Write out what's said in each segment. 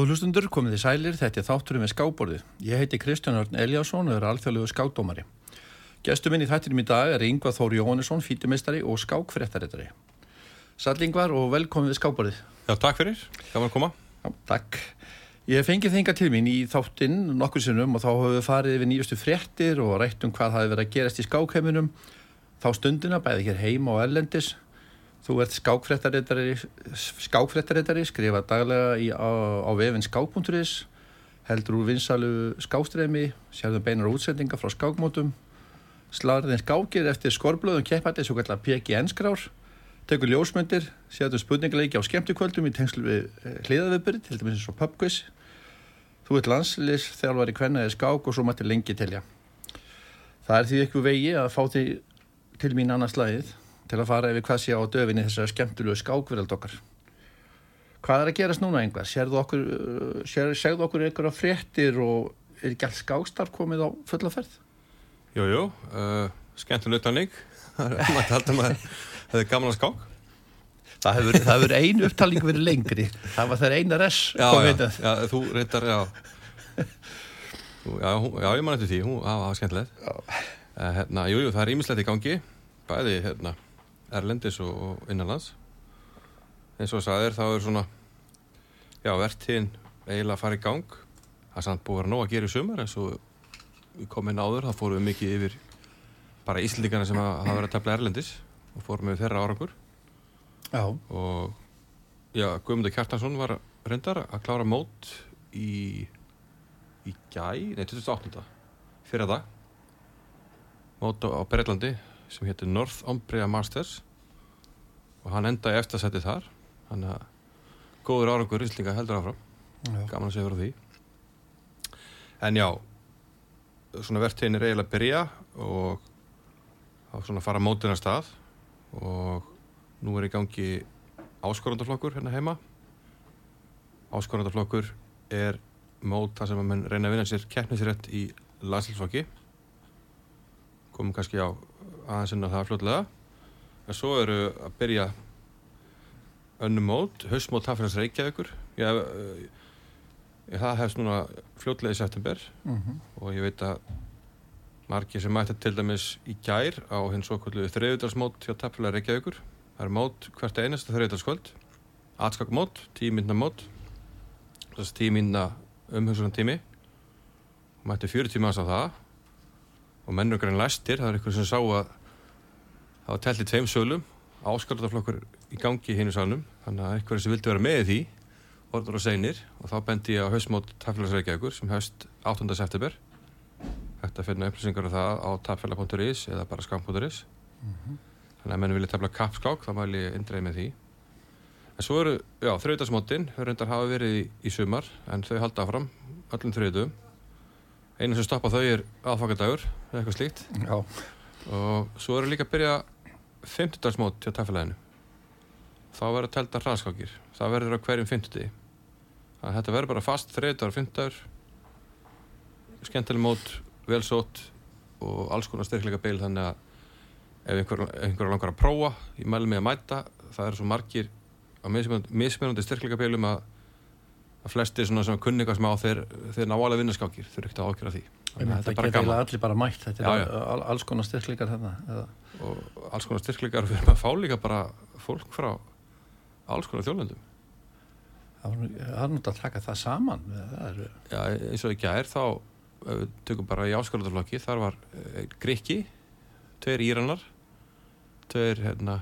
Góðu hlustundur, komið þið sælir, þetta er þátturum við skáborðið. Ég heiti Kristján Örn Eliasson og er alþjóðlegu skákdómari. Gestur minn í þættinum í dag er Yngvar Þóri Jóhannesson, fítumistari og skákfréttaritari. Sæl Yngvar og velkomið við skáborðið. Já, takk fyrir, gaman að koma. Já, takk. Ég fengið þingar til mín í þáttinn nokkur sinnum og þá höfum við farið yfir nýjustu fréttir og rætt um hvað hafi verið að gerast í skákheiminum. Þá stundina bæði hér heima og ellendis Þú ert skákfréttaritari, skrifa daglega í, á, á vefinn skák.is, heldur úr vinsalu skástremi, sérðum beinar útsendinga frá skákmótum, slarðin skákir eftir skorblöðum keppandi, svo kallar PGN-skrár, tekur ljósmyndir, sérðum spurningleiki á skemmtikvöldum í tengslu við eh, hliðaðviðbyrð, til dæmis eins og pubquiz. Þú ert landslis, þjálfari kvennaði skák og svo mættir lengi telja. Það er því ekki vegi að fá því til mín annars lagið til að fara yfir hvað sé á döfinni þessar skemmtilegu skákverðald okkar. Hvað er að gerast núna einhver? Segðu okkur, okkur einhverja fréttir og er ekki alls skákstarf komið á fulla ferð? Jú, jú, uh, skemmtileg utanleik. Það hefur gaman að skák. Það hefur, það hefur einu upptalning verið lengri. Það var þeirra einar S. Já, já, já, þú reyndar, já. Já, já, ég man eftir því, það var skemmtilegt. Uh, hérna, jú, jú, það er ímislegt í gangi. Bæði, hérna, erlendis og, innanlands. Eins og það er þá er svona já, verðtíðin eiginlega að fara í gang. Það er samt búið að vera nóg að gera í sumar eins og við komum inn áður, þá fórum við mikið yfir bara íslendikana sem hafa verið að tefla erlendis og fórum við þeirra árangur. Já. og já, Guðmundur Kjartansson var reyndar að klára mót í í gæ, nei, 2008 fyrir dag. Mót á Breitlandi sem héttir Northumbria Masters og hann endaði eftir að setja þar. Hann er góður árangur íslinga heldur áfram. Já. gaman að segja frá því. En já svona verðtegin er eiginlega að byrja og þá svona fara mótina stað og nú er í gangi áskorandaflokkur hérna heima. Áskorandaflokkur er mót þar sem að mann reyna að vinna sér keppnisrætt í landslýfsflokki komum kannski á aðeins inn á það fljóðlega en svo eru að byrja önnum mót, hausmót Tafélags Reykjavíkur. Ég, ég, eh, það hefst núna fljóðlega í september. Mm -hmm. og ég veit að margir sem mætti til dæmis í gær á hins svo kvöldu þriðudarsmót hjá Tafélag Reykjavíkur. Það er mót hvert einasta þriðudarskvöld atskakmót, tíminna mót. Þess tíminna umhengsunan tími mætti fjöru tíma á það og mennur grann læstir, það er eitthvað sem sá að það var telt í tveim sölum. Áskarðarflokkur í gangi hinn í salunum þannig að einhverjum sem vildi vera með því orður og segnir og þá bendi ég á hausmót tafélagsreikjagur sem haust 8. september. Að finna upplýsingar af það á tafélag.is eða bara skam.is mm -hmm. þannig að mennum vilja tafla kapskák þá mæl ég indreið með því. En svo eru, já, þrautasmótin þau reyndar hafa verið í, í sumar en þau halda áfram, öllum þrautum einu sem stoppa þau er aðfakaldagur eða eitthvað slíkt. Já. og svo eru líka að byrja 50 dagsmót til tafélæðinu þá verður að telta hraðskákir. Það verður á hverjum 50 að þetta verður bara fast þriðdagar, 50 skemmtileg mót vel sót og alls konar styrkleika beil þannig að ef einhver, einhver langar að prófa í mæli með að mæta það eru svo margir á mismunandi styrkleika beilum að, að flesti svona sem kunningar sem á þeir, þeir ná alveg vinnaskákir þurfu ekkert að ákjöra því. Þetta geta allir bara mætt þetta er já, já. alls konar styrkleikar þetta og alls konar styrkleikar við erum að fá líka bara fólk frá alls konar þjóðlöndum það er náttúrulega að taka það saman það er... já eins og ekki að er þá við tökum bara í áskorðarflokki þar var e, Griki tveir Íranar tveir hérna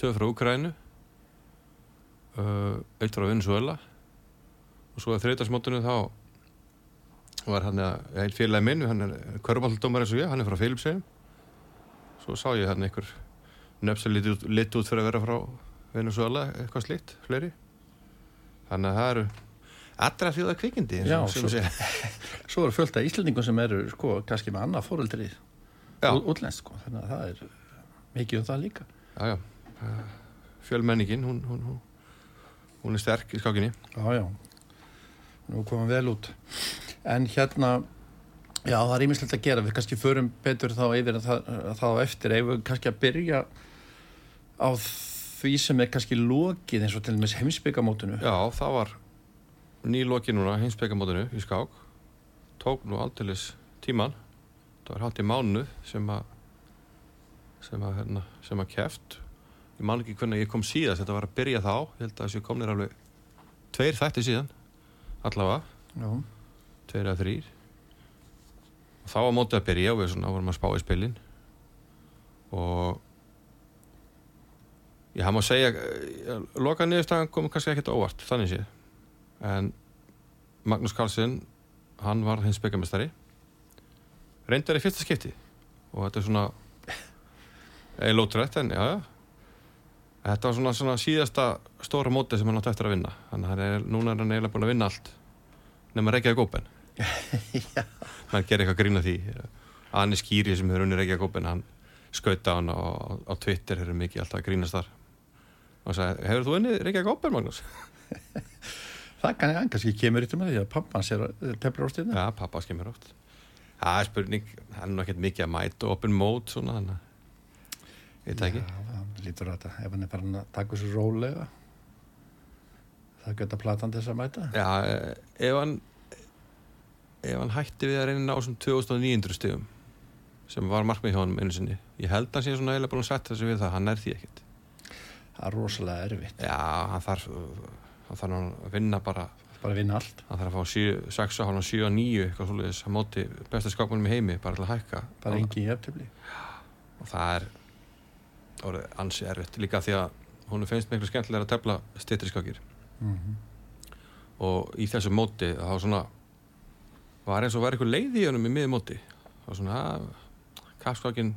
tveir frá Ukrænu eitt frá Venezuela og svo að þreytarsmótunum þá var hann eða félagi minn, hann er kvörubaldómar eins og ég, hann er frá Filipsheim svo sá ég hann einhver nöfnsel lit, lit út fyrir að vera frá Venezuela, eitthvað slitt, fleiri. Þannig að það eru allra þjóða kvikindi Já, svo, svo eru fullt af íslendingum sem eru sko, kannski með annað fóröldri útlenskt, sko, þannig að það er mikið um það líka. Já, já, fjölmenningin hún, hún, hún, hún er sterk í skákinni. Já, já, nú komum vel út. En hérna já það er ímislegt að gera. Við kannski förum betur þá yfir það, þá eftir. Ef við kannski að byrja á því sem er kannski lókið eins og til og með heimsbyggamótunu Já það var nýloki núna hinsbyggamótinu í skák. Tók nú aldeilis tíman það var í mánu sem að sem að, hérna, sem að keft ég man ekki hvernig ég kom síðast. Þetta var að byrja þá, ég held að þessu komnir alveg tveir þætti síðan allavega, Já, tveir eða þrýr og þá var mótið að byrja og við svona vorum að spá í spilin. Og ég hann má segja eh, loka niðurstagan kom kannski ekkert óvart þannig séð. En Magnús Karlsson hann var hins byggamestari reyndar í fyrsta skipti. Og þetta er svona eða lótrætt en já, já þetta var svona, svona síðasta stóra móti sem hann átti eftir að vinna. Þannig að er, núna er hann eiginlega búin að vinna allt nema Reykjavík Open. Mann gerir eitthvað grína því. Anni Skýri sem hefur unni Reykjavík Open hann skauta hann á, á Twitter hefur mikið alltaf grínast þar. Og sagði, hefur þú unni Reykjavík Open Magnús? það kann hann kannski kemur yttir með því að pappan sér teflur á stíðna. Já, pappa skemmir oft. Það er spurning, hann er ekkert mikið að mæta open mode svona þannig að lítur á þetta. Ef hann er farin að taka þessu rólega, það geta platan þess að mæta. Já, ef hann ef hann hætti við að reyna þessum 2900 stigum sem var markmið hjá hann einu sinni ég held að hann sé svona eiginlega búin að setja þessu við það hann er því ekkert Það er rosalega erfitt. Já, hann þarf hann þarf að vinna bara Bara vinna allt. hann þarf að fá 6, hann 7 og 9 eitthvað svolítið að móti besta skákmunum í heimi bara til að hækka Bara engin jöfntöfli. og það er orðið ansi erfitt. Líka því að hún finnst miklu skemmtilega að tefla stittriskakir Mm og í þessu móti þá svona var eins og var eitthvað leið í honum í miður móti. Og svona kapskakin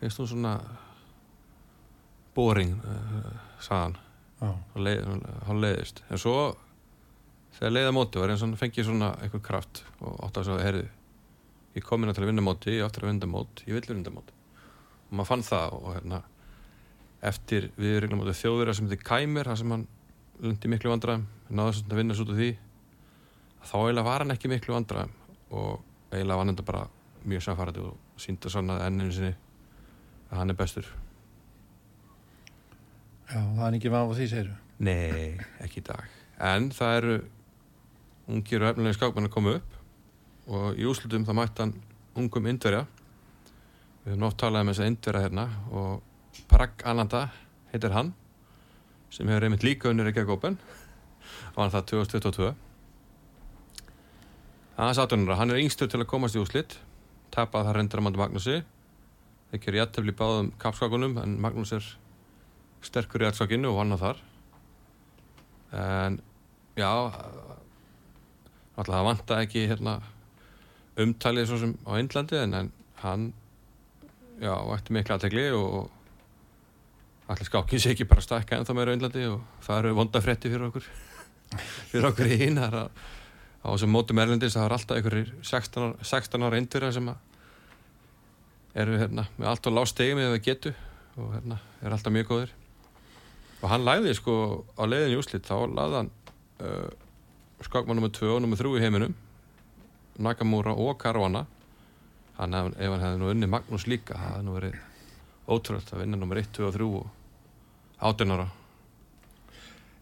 finnst hún svona boring uh, sagðan Já, hann leið, hann leiðist. En svo þegar leiða móti var eins og hann fengið svona eitthvað kraft og átt að segja, herðu ég kom inn til að vinna móti, ég áttur að vinna mót ég vill vinna mót og maður fann það og hérna eftir við reglum móti þjóðverða sem þið kæmir það sem hann lundi miklu vandræðum náðu svona að vinna svo út af því þá eiginlega var hann ekki miklu vandræðum og eiginlega var hann þetta bara mjög samfærandi og sínda svona enninu sinni að hann er bestur. Já það er ekki vaf á því, segir Nei, ekki í dag. En það eru ungir og efnilega skákmenn að koma upp og í úslutum það mætti hann ungum indverja Við höfum nátt talað um þess að indverja hérna og Parag Ananda heitir hann sem hefur einmitt líka unnur ekki að gópen og hann það 2022 Það er satunara, hann er yngstur til að komast í úslit tapað það reyndir að mandi Magnúsi. Þeir kjöru jættefli í báðum kapskákunum en Magnús er sterkur í allsakinu og vann á þar. En já alltaf það vanta ekki hérna, umtalið svo sem á Indlandi en, en hann já, ætti mikla aðtegli og allir skákinn sé ekki bara stækka ennþá meira á Indlandi og það eru vonda frétti fyrir okkur fyrir okkur í hinn að á þessum mótum erlendis það er alltaf einhverjir 16 ára, 16 ára indverja sem að eru hérna með allt og lág stegum eða getu og hérna er alltaf mjög góðir og hann læði sko á leiðin í úslit þá laði hann uh, skákmann nr. 2 og nr. 3 í heiminum Nakamura og Caruana hann hef, ef hann hefði nú unni Magnús líka það hefði nú verið ótrúlega að vinna nr. 1, 2 og 3 og 18 ára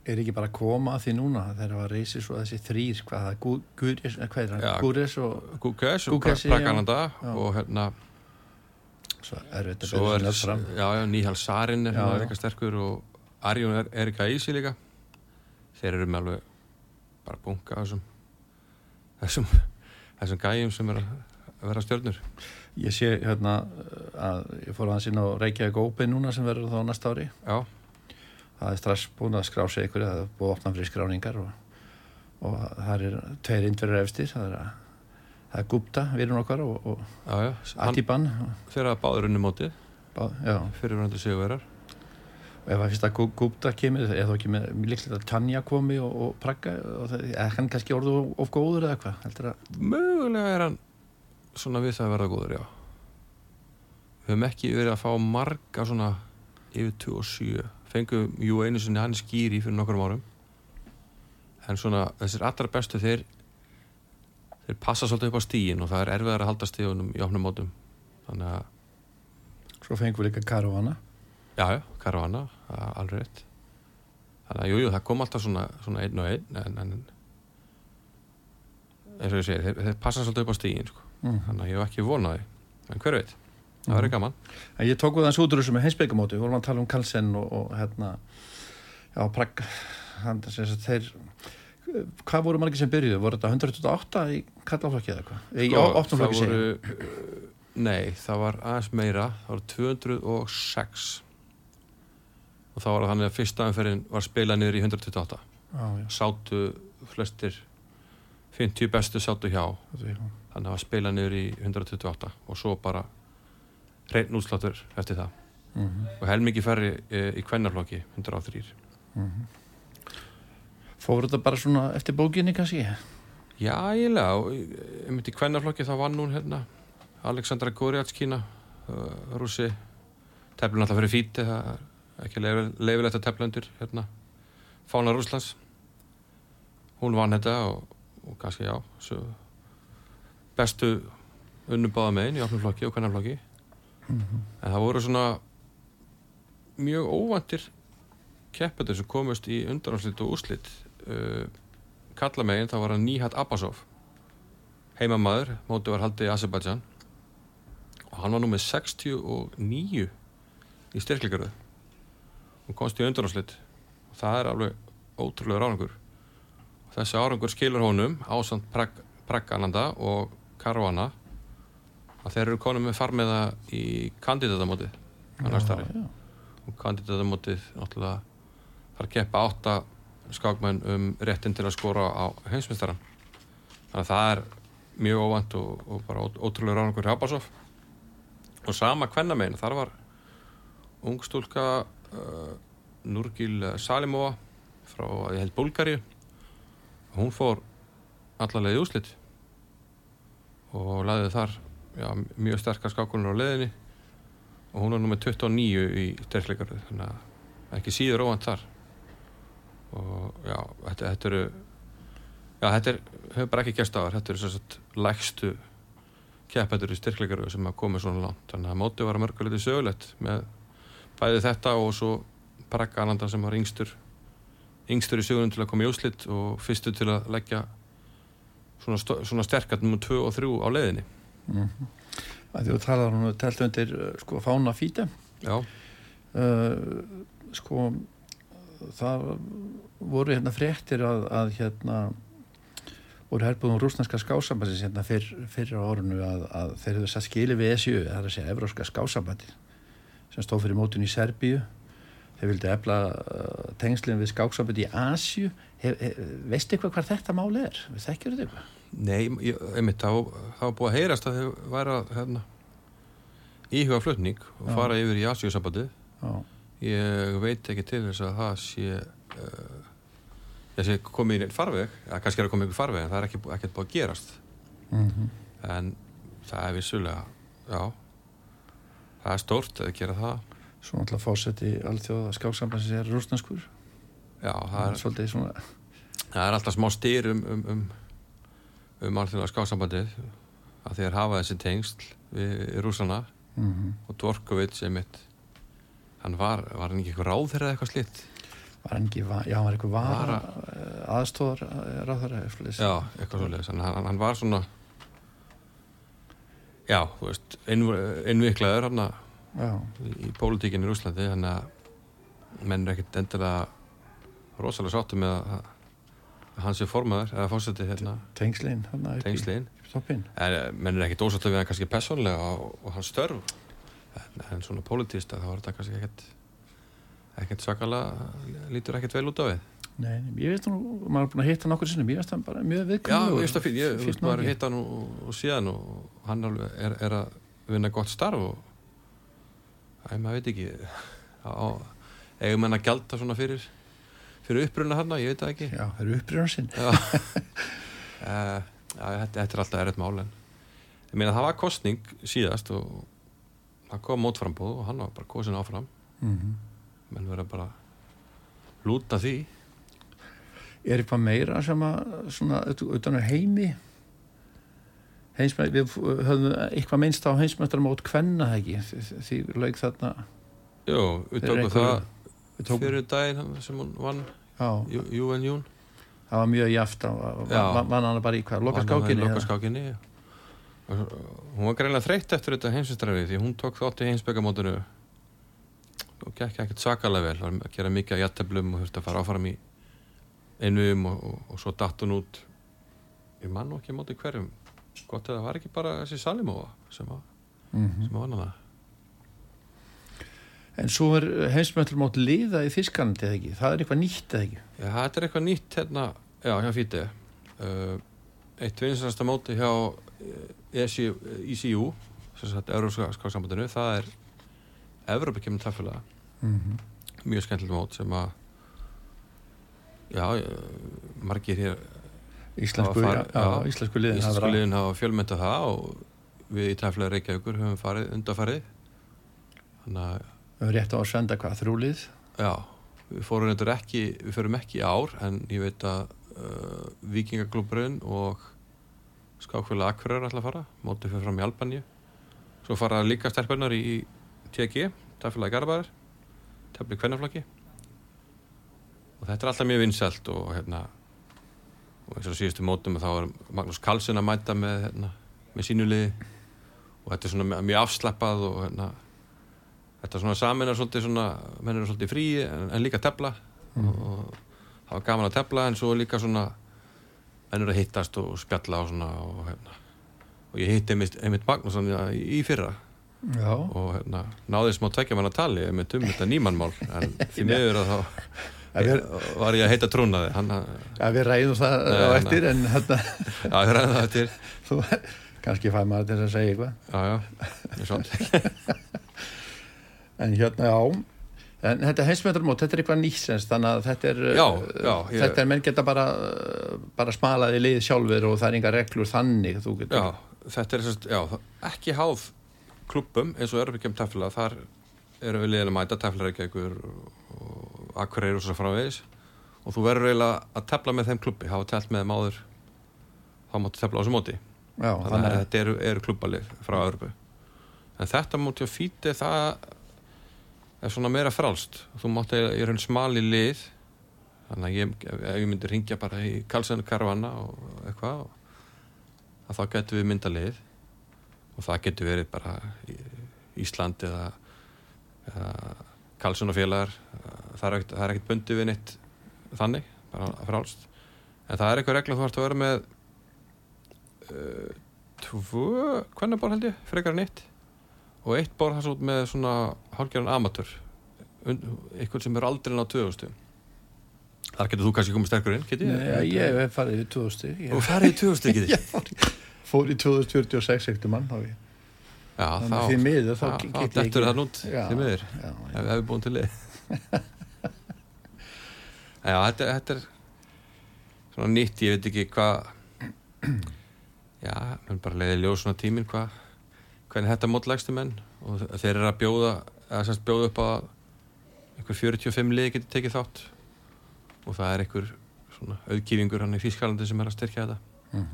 Er ekki bara að koma að því núna þegar það var reysið svo þessi þrýr, hvað það, Gú- Guris, eh, hvað er það. Guris og Gúkes og Já. og hérna svo er, já, Níhal Sarin er líka sterkur og Arjón er Erika Ísi líka þeir eru með alveg bara bunga þessum þessum, þessum gæjum sem er að vera stjörnur? Ég sé hérna að ég fór aðeins inn á Reykjavík Open núna sem verður þá næsta ári. já, Það er strax búin að skrá sig ykkur, það er búið að opna fyrir skráningar og, og það er tveir indverður efstir, það er, að, það er Gupta, virun okkar og, og Atiban. fyrir að báður unni móti Bá, fyrir verðandi sigurverar og ef að fyrst að Gu- Gupta kemur, eða þá með líklega Tanja komi og, og það, eða hann kannski orðu of, góður eða hvað, mögulega er hann svona við það að verða góður, já. Við höfum ekki verið að fá marga svona yfir 27 fengum jú einu sinni hann skýri fyrir nokkrum árum. En svona þessir allra bestu þeir þeir passa svolítið upp á stíin og það er erfiðar að halda stíðunum í opnum mótum. Þannig að, svo fengum við líka Caruana. já, já, er alveg rétt. Þannig að jújú, jú, það kom alltaf svona, svona einn og einn en, en eins og ég segir, þeir, þeir passa svolítið upp á stígin sko. Mm. þannig að ég hef ekki vonaði en hver veit, það verður gaman. En ég tók við hans út úr þessu með heimsbyggamóti, við vorum að tala um Kalsen og, og hérna, já, að þeir, hvað voru margir sem byrjuðu? Voru þetta 128 í kallaflokki eða hvað? Í Sko, áttum það flokki voru segja. nei, það var aðeins meira. Það voru 206 og þá var það þannig að fyrsta umferðin var spilað niður í 128 Já, já, sátu flestir 50 bestu sátu hjá. Er, þannig að það var spilað niður í 128 og svo bara reynd útsláttur eftir það. Mm -hmm. og helmingi færri e, í kvennarflokki 103 Fóru þetta bara svona eftir bókinni kannski? Já, eiginlega og ég myndi í kvennarflokki þá vann hún hérna Aleksandra Goriatskína uh, rússi. Teflun alltaf fyrir fíti það er ekki leifilegt að tefla undir hérna Fána Rúslands hún vann þetta og, og kannski já svo bestu unnubáða megin í opnum flokki og kvennarflokki en það voru svona mjög óvandir keppendur sem komust í undanáslit og úslit uh, kalla megin þá var hann Níhat Abbasov. Heimamaður, mótið var haldið í Azerbaijan. Og hann var nú með 69 í styrkleikaru og komst í undanáslit og það er alveg ótrúlega ráðangur og þessi árangur skilur honum ásand Praggananda og Caruana að þeir eru konum með farmiða í kandidatamótið og kandidatamótið að keppa átta skákmenn um réttin til að skora á heimsmyndstaran þannig að það er mjög óvænt og, og bara ótrúlega ráðangur Hjábásov og sama kvennamein þar var ungstúlka uh, Nurgil Salimova frá, ég held, Búlgari hún fór allarleið í úslit og laðið þar já, mjög sterkar skákunar á leðinni og hún var nú með 29 í sterkleikarðu þannig að ekki síður óvænt þar. Og já, þetta, þetta eru já, þetta er, hefur bara ekki gæst þar þetta eru svo sett lægstu keppendur í styrkleikarðu sem að koma svona langt. Þannig að mótið var að mörguleiti sögulegt með bæði þetta og svo Pragga Ananda sem var yngstur yngstur í sögunum til að koma í úslit og fyrstu til að leggja svona, svona sterkat nummer 2 og 3 á leiðinni. Mm Því þú talaður hún telt undir uh, sko fána fíta. Já, uh, sko það voru hérna fréttir að, að hérna voru herbúðum rúsnarska skásambansins hérna fyrr, fyrr á orðinu að, að þeir hefðu satt skili við SU, það er að segja Evróska skásambandi sem stóð fyrir mótun í Serbíu. Þeir vildi efla uh, tengslinn við skáksambandi í Asju veistu eitthvað hvað þetta máli er? Þekkjur þetta eitthvað? Nei, ég, einmitt, það það var búið að heyrast að þau væri að hérna, íhuga flutning og Já. fara yfir í Asíusambandið. Já, Ég veit ekki til þess að það sé, uh, sé komið í farveg, eða kannski er að komið ykkur farveg, en það er ekki, ekkert búið að gerast. mm En það er vissulega, já, það er stórt að gera það. svo náttúrulega fósetti alþjóða skáksambansins er rúsnarskur Já, það það er er, svolítið svona það er alltaf smá styr um, um, um, um alþjóða skásambandið að þeir hafa þessi tengsl við rúsana mm og Dvorkovits einmitt hann var, var hann ekki eitthvað ráð þeirra eitthvað slitt var hann ekki, já, hann var eitthvað vara, aðstóðar ráðara já, eitthvað svolítið hann, hann, var svona já, þú veist innv- innviklaður hann já, í, pólitíkinni í Rúslandi hann að menn er ekkit endilega rosalega sáttu með að, að hann sé formaður eða fórsetið hérna. Tengslinn hann tengsliðin toppin en eh, menn er ekkit ósáttu við hann kannski personlega og, og hans störf. En, en svona pólitíst þá er þetta kannski ekkit ekkert svakalega lítur ekkert vel út á við. Nei, ég veist nú, maður er búin að hitta nokkur sinnum, ég veist hann bara mjög Já, viðkvæmur ég veist það fyrir, ég veist, maður hitt hann og, og síðan og hann alveg er, er að vinna gott starf og æ, maður veit ekki á, eigum henn að gjalda svona fyrir fyrir uppruna hann, ég veit það ekki. Já, eru upprýðan sinn. Uh, þetta, þetta er alltaf erfitt mál en ég meina það var kostning síðast og það kom mótframbóð og hann var bara kosin áfram. Mm -hmm. menn verður bara lúta því. Er eitthvað meira sem að svona ut- utan á heimi? Heimsmæ, við höfum eitthvað minnst á heimsmættarmót kvenna það ekki, því, lauk þarna. Jú, við fyrir tókum það fyrir daginn sem hún vann Júven Jún það var mjög jaft vann hann bara í hvað, loka skákinni Loka skákinni Hún var greinlega þreytt eftir þetta heimsistræfi því hún tók þátt í heimsbyggamótinu og gekk ekkert sakalega vel. Var að gera mikið að jætteblum og þurfti að fara áfram í einum og, og, og svo datt hún út. Ég man nú ekki móti hverjum. Gott að það var ekki bara þessi Salimóa sem var, Mhm. sem var annað það En svo er heimsmjöndul mót liða í Þískalandi eða ekki, það er eitthvað nýtt eða ekki Já, þetta er eitthvað nýtt hérna, já, hjá Fíti. Uh, eitt vinsarasta móti hjá ECU, ECU sem sagt, Európska skáksambandinu, það er Evrópakemur tafélaga. mm Mjög skemmtilegt mót sem að, já, uh, margir hér, Íslensku, farið- já, já, íslensku liðin íslensku liðin hafa fjölmynda það og við í tafélaga Reykjavíkur höfum farið undarfarið. Þannig að, Við höfum rétt á að senda hvað, þrjúlið já, við fórum reyndar ekki, við förum ekki í ár, en ég veit að uh, Víkingaklúburinn og skákfélag Akureyrar ætla að fara, mótið fyrir fram í Albaníu. Svo fara líka stelpunar í TG, tafélagi Garðabæðar tefli kvennaflokki. Og þetta er alltaf mjög vinsælt og hérna og eins og síðustu mótum þá er Magnús Karlsson að mæta með, hérna, með sínuliði og þetta er svona mjög afslappað og hérna þetta svona samin er svolítið svona menn eru svolítið frí en, en líka tefla. Mm. og, það var gaman að tefla en svo líka svona menn eru að hittast og spjalla og svona og hérna. Og ég hitti einmitt, Magnússon í, í fyrra. Já, og hérna, náði smá tvekja mann að tali einmitt um þetta nýmannmál en því miður að þá við- var ég að heita trúnaði. Ja, við ræðum það á eftir en hérna, já, ég ræði það þú, kannski fæ maður til að segja eitthvað. Já, já, ég svo En hérna, já. En þetta heimsmjöndulmót, þetta er eitthvað nýsens þannig að þetta er Já, uh, já, ég- þetta er menn geta bara uh, bara smalaði lið sjálfur og það er enga reglur þannig getur. Já, þetta er já, ekki háð klubbum eins og Örbyggjum tefla, þar erum við liðin að mæta tefla Reykjavíkur og, Akureyri og svo framvegis. Og þú verður eiginlega að tefla með þeim klubbi, hafa telt með þeim áður þá máttu tefla á þessu móti. Já, þannig að þetta eru, eru klubbalið frá Örbu en þetta móti á fíti það er svona meira frálst þú mátti í raun smali lið. Þannig að ég, ég myndi ringja bara í Karlsson Karvana og eitthvað að þá getur við mynda lið. Og það getur verið bara Ísland eða, eða Karlsson og félagar það er ekkert, er ekkert bundið við neitt þannig, bara frálst en það er eitthvað regla þú ert að vera með uh, tvö hvernig bór held ég, frekar en eitt og eitt það svo út með svona hálfgerðan amatör eitthvað sem er aldrei á 2000 þar getur þú kannski komið sterkur inn Nei, ég hef farið í 2000 stig og ferði í 2000 getið ég? Fór, í- fór í 2046 ekkert mann þá já, þannig að því miður þá já, get þá ég dettur það Já, því miður, ef við búin til lið. Já, þetta, þetta er svona nýtt, ég veit ekki hvað já, menn bara leiði ljós svona tíminn hvað hvernig þetta mótlægstu menn og þeir eru að bjóða eða semst bjóða upp að einhver 45 liði getur tekið þátt. Og það er einhver svona auðkýfingur hann í Þýskalandi sem er að styrkja þetta.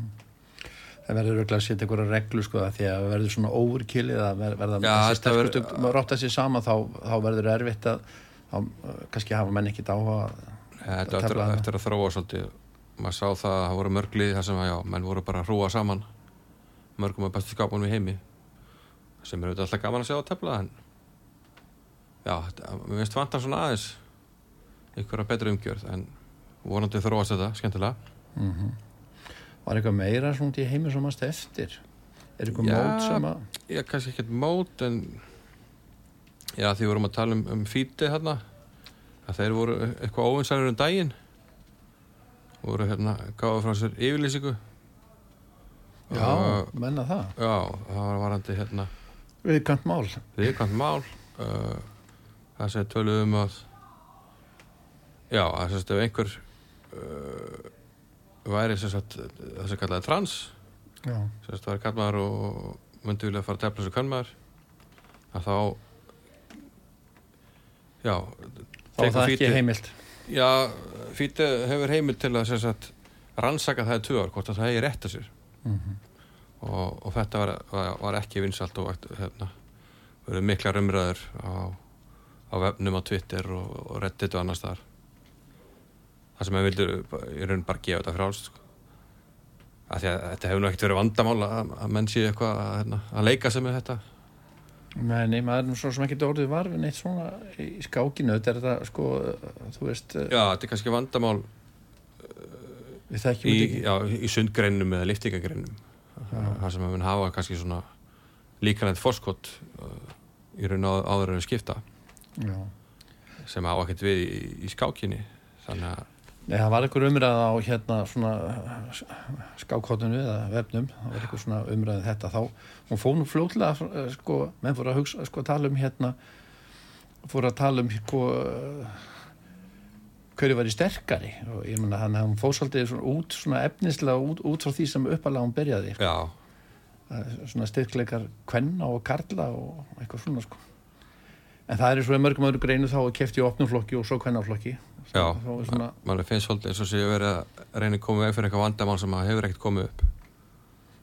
Það verður örugglega að setja einhverja reglu sko að því að það verður svona overkillið að ver- verða Já, þessi þetta sterkustu rátt að sér saman þá, þá verður erfitt að þá, kannski hafa menn ekkit Þetta Að tefla hana. eftir að þróa svolítið. Maður sá það að það voru mörglið þar sem að já, menn voru bara að hrúa saman. Mörgum af bestu skápunum í heimi sem er auðvitað alltaf gaman að sjá að tefla en já, mér finnst vantan svona aðeins einhverja betri umgjörð en vonandi þróast þetta, skemmtilega. Mm var eitthvað meira svona út í heimi sem mannst eftir? Er eitthvað Já. mót sem að ég kannski ekkert mót en já, því vorum að tala um, um fíti hérna að þeir voru eitthvað óvinsælur um daginn. Voru hérna gáða frá sér yfirlýsingu. Já, menna það. Já, það var varandi hérna viðkant mál. Viðkvæmt mál uh, það sem töluðum að já, að sérst ef einhver uh, væri sérst það sem kallaði trans já, sérst væri kallmaður og myndi vilja fara að tefla þessu kannmaður að þá já þá er það ekki Fíti- heimilt. Já, Fíti hefur heimild til að sérst rannsaka það í tvö ár hvort að það eigi rétt að sér. Mm og, og þetta var, var, var ekki vinsalt og hérna, verið miklar umræður á, á vefnum á Twitter og, og Reddit og annars þar það sem við vildur í raun bara gefa þetta frálst sko. að því að þetta hefur nú ekkert verið vandamál að, að menn sé eitthvað að, hérna, að leika sig með þetta. Nei, maður er nú svo sem ekki orðið varfin eitt svona í skákinu. Þetta er þetta sko, þú veist Já, þetta er kannski vandamál við þekkjum í, þetta ekki. já, í sundgreinum eða liftingagreinum það sem að mun hafa kannski svona líkanætt forskott uh, í raun á, áður en við skipta. Já. sem á ekkert við í, í skákinni. Þannig að Nei, það var einhver umræða á hérna svona skákhóttinu eða vefnum, það var einhver svona umræða þetta þá, hún fóð nú fljótlega eh, sko, menn fór að hugsa, sko, tala um hérna fór að tala um sko hverju var í sterkari? Og ég menna hann, hann fóð svolítið svona út svona efnislega út, út frá því sem uppalega hún byrjaði. Já, Eh, svona styrkleikar kvenna og karla og eitthvað svona sko. En það er svo í mörgum öðru greinu þá kefti í opnumflokki og svo kvennaflokki. Já. svona, mann finnst svolítið eins og sé verið að reyna að koma veg fyrir eitthvað vandamál sem að hefur ekkert komið upp.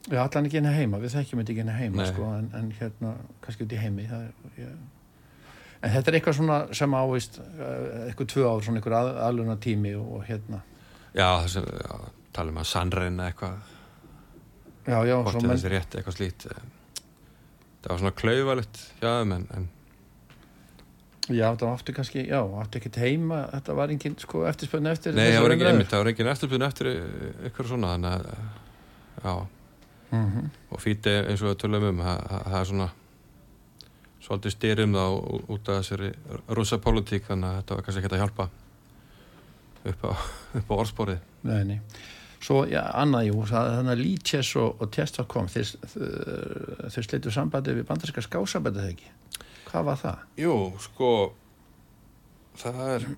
Já, allan ekki henni heima, við þekkjum þetta ekki henni heima sko, en, en hérna, kannski út í heimi það er, ég... en þetta er eitthvað svona sem ávist eitthvað tvö ár, svona eitthvað að, aðluna tími og hérna, já, þess að tala um að sannreina eitthvað já, já hvort er menn, þessi rétt eitthvað slíkt það var svona klauvalegt já, en, en já, það áttu kannski já, áttu ekkert heima, þetta var engin sko, eftirspönni eftir nei, það var engin umræður. einmitt, það var engin eftirbyðin eftir eitthvað svona þannig að já, Mhm. og fíti eins og tölum um það er svona svolítið styrum þá út af þessari rúsa politík þannig að þetta var kannski ekki að hjálpa upp á, upp á orðsporið Nei, nei. Svo, já, annað, jú, þannig að Líches og, og Test var kom, þeir, þeir sleitu sambandi við bandarska skásambandi þegar ekki. Hvað var það? Jú, sko það er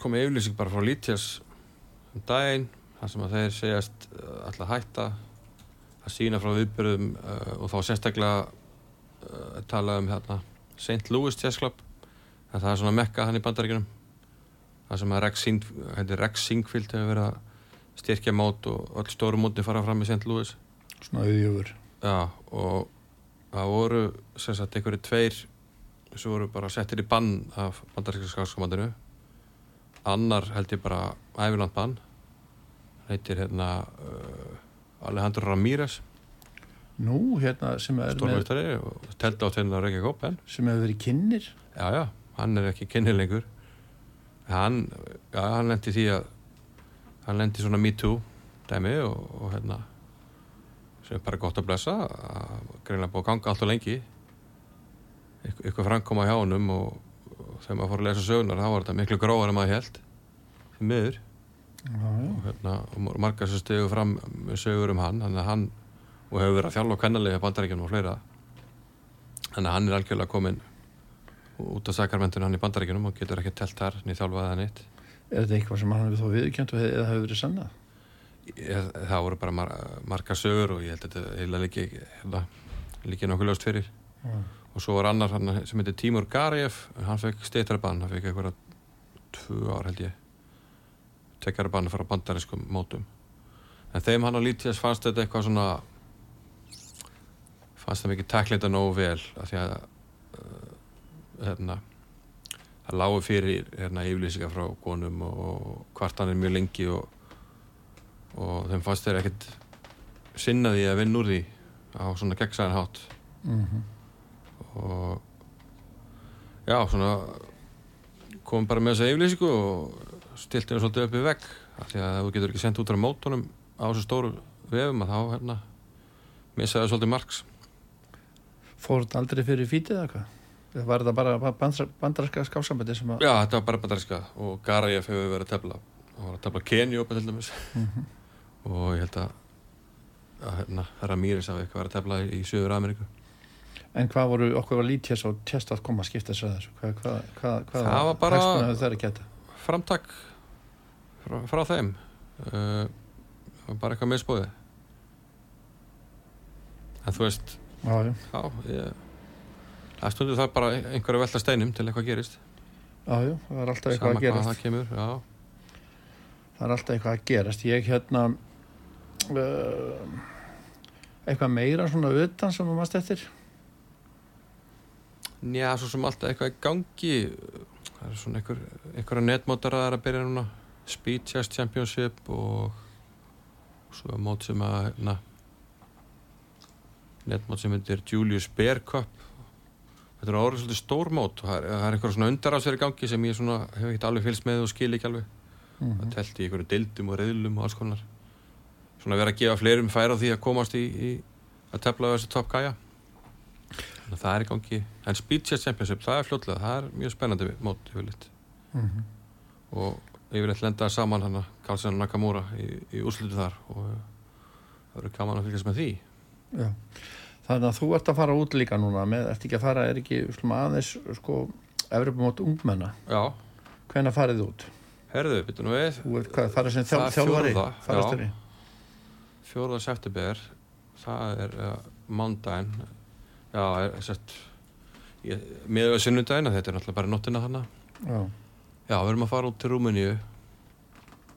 komið yfirlýsing bara frá Lítjas um daginn, þar sem að þeir segjast uh, alltaf hætta að sína frá viðbyrðum uh, og þá sérstaklega uh, tala um hérna St. Louis Chess Club en það er svona mekka hann í bandaríkunum það sem að Rex, Singfield hefur verið að styrkja mót og öll stóru móti fara fram í St. Louis Svona auðjöfur. Já, og það voru sem sagt einhverju tveir sem voru bara settir í bann af bandaríska skákskomandinu annar held ég bara æviland bann Hann heitir hérna uh, Alejandro Ramírez Nú, hérna, sem er með, stórmjöstari og teldi á tennina Reykjavík Open sem hefur verið kynir. já, já, hann er ekki kynni lengur hann, já, hann lendi því að hann lendi svona me too dæmi og, og hérna sem er bara gott að blessa greinlega búið að ganga allt og lengi eitthvað framkoma hjá honum og, og þegar maður fór að lesa sögunar þá var þetta miklu gróðar en maður held já. og, hérna, og margar sem stöðu fram sögur um hann, hann og hefur verið að þjálfa kennalega bandaríkjum og fleira. Þannig að hann er algjörlega komin út af sakarmentinu hann í bandaríkjunum og getur ekki telt þar niður þjálfaði það neitt. Er þetta eitthvað sem hann hefur og hef, eða hefur verið sannað? Það voru bara mar margar sögur og ég held að þetta heila líki hérna, líki nokkuð ljóst fyrir. Já. og svo var annar hann sem heitir Tímur Gariev en hann fekk steytarabann, hann fekk eitthvað tvö ár held ég. Tekjarabann frá bandarískum mótum. En þeim hann á lítið fannst þetta eitthvað svona fannst það mikið taklita nógu vel af því að uh, hérna það lágu fyrir hérna yfirlýsingar frá konum og kvartanir mjög lengi og, og þeim fannst þeir ekkert sinna því að vinna úr því á svona gegnsæðan hátt. Mm og já, svona kom bara með þessa yfirlýsingu og stilti henni svolítið upp í vegg af því að þú getur ekki sendt út á mótunum á þessu stóru vefum að þá hérna missaði svolítið marks Fór þetta aldrei fyrir fítið eða hvað? Eða Var þetta bara bandra, bandarska skásambandi sem að... Já, þetta var bara bandaríska og Garajef hefur verið að tefla hann var að tefla Kenju upp til dæmis Mhm. og ég held að að hérna, Ramírez hafi eitthvað verið að tefla í, Suður Ameríku En hvað voru, okkur var lítið svo test að koma að skipta að þessu? Hvað, hvað, hvað, hvað Það var bara- að framtak frá, frá þeim uh, það bara eitthvað misbóðið en þú veist Já, já, ég að stundu það bara einhverju velta steinum til eitthvað gerist. Já, já, það er alltaf eitthvað sama að gerast. það kemur já, það er alltaf eitthvað að gerast. Ég hérna uh, eitthvað meira svona utan sem þú mást eftir Njá, svo sem alltaf eitthvað í gangi. Það er svona einhver, einhverja netmótar að er byrja núna. Speed Chess Championship og svo mót sem að hérna, netmót sem heitir Julius Bear Cup. Þetta er orðið svolítið stór mót og það er, það er einhver svona undarásverið gangi sem ég svona hef ekki alveg fylgst með og skil ekki alveg. Mhm. það telti í einhverju dildum og reyðlum og alls konar. Svona vera að gefa fleirum færa því að komast í, í að tefla þessu top gæja. Það er í gangi. En Speed Chess Championship, það er fljótlega það er mjög spennandi mót yfirleitt. Mhm. og yfirleitt lenda saman hann að Karlsson Nakamura í, í úrslutu þar og uh, það verður gaman að fylgjast með því Já. Þannig að þú ert að fara út líka núna með, ert ekki að fara, er ekki slum, aðeins sko, Evropamót ungmenna? Já, hvenær farið þið út? herðu, byttu nú við. Þú ert hvað, farið sem þjál, Það er þjálfari? fjórða, farastjóri? fjóruða september það er uh, mándaginn já, er sett með við sunnudaginn, þetta er náttúrulega bara nóttina þannig Já, Já, við erum að fara út til Rúmeníu.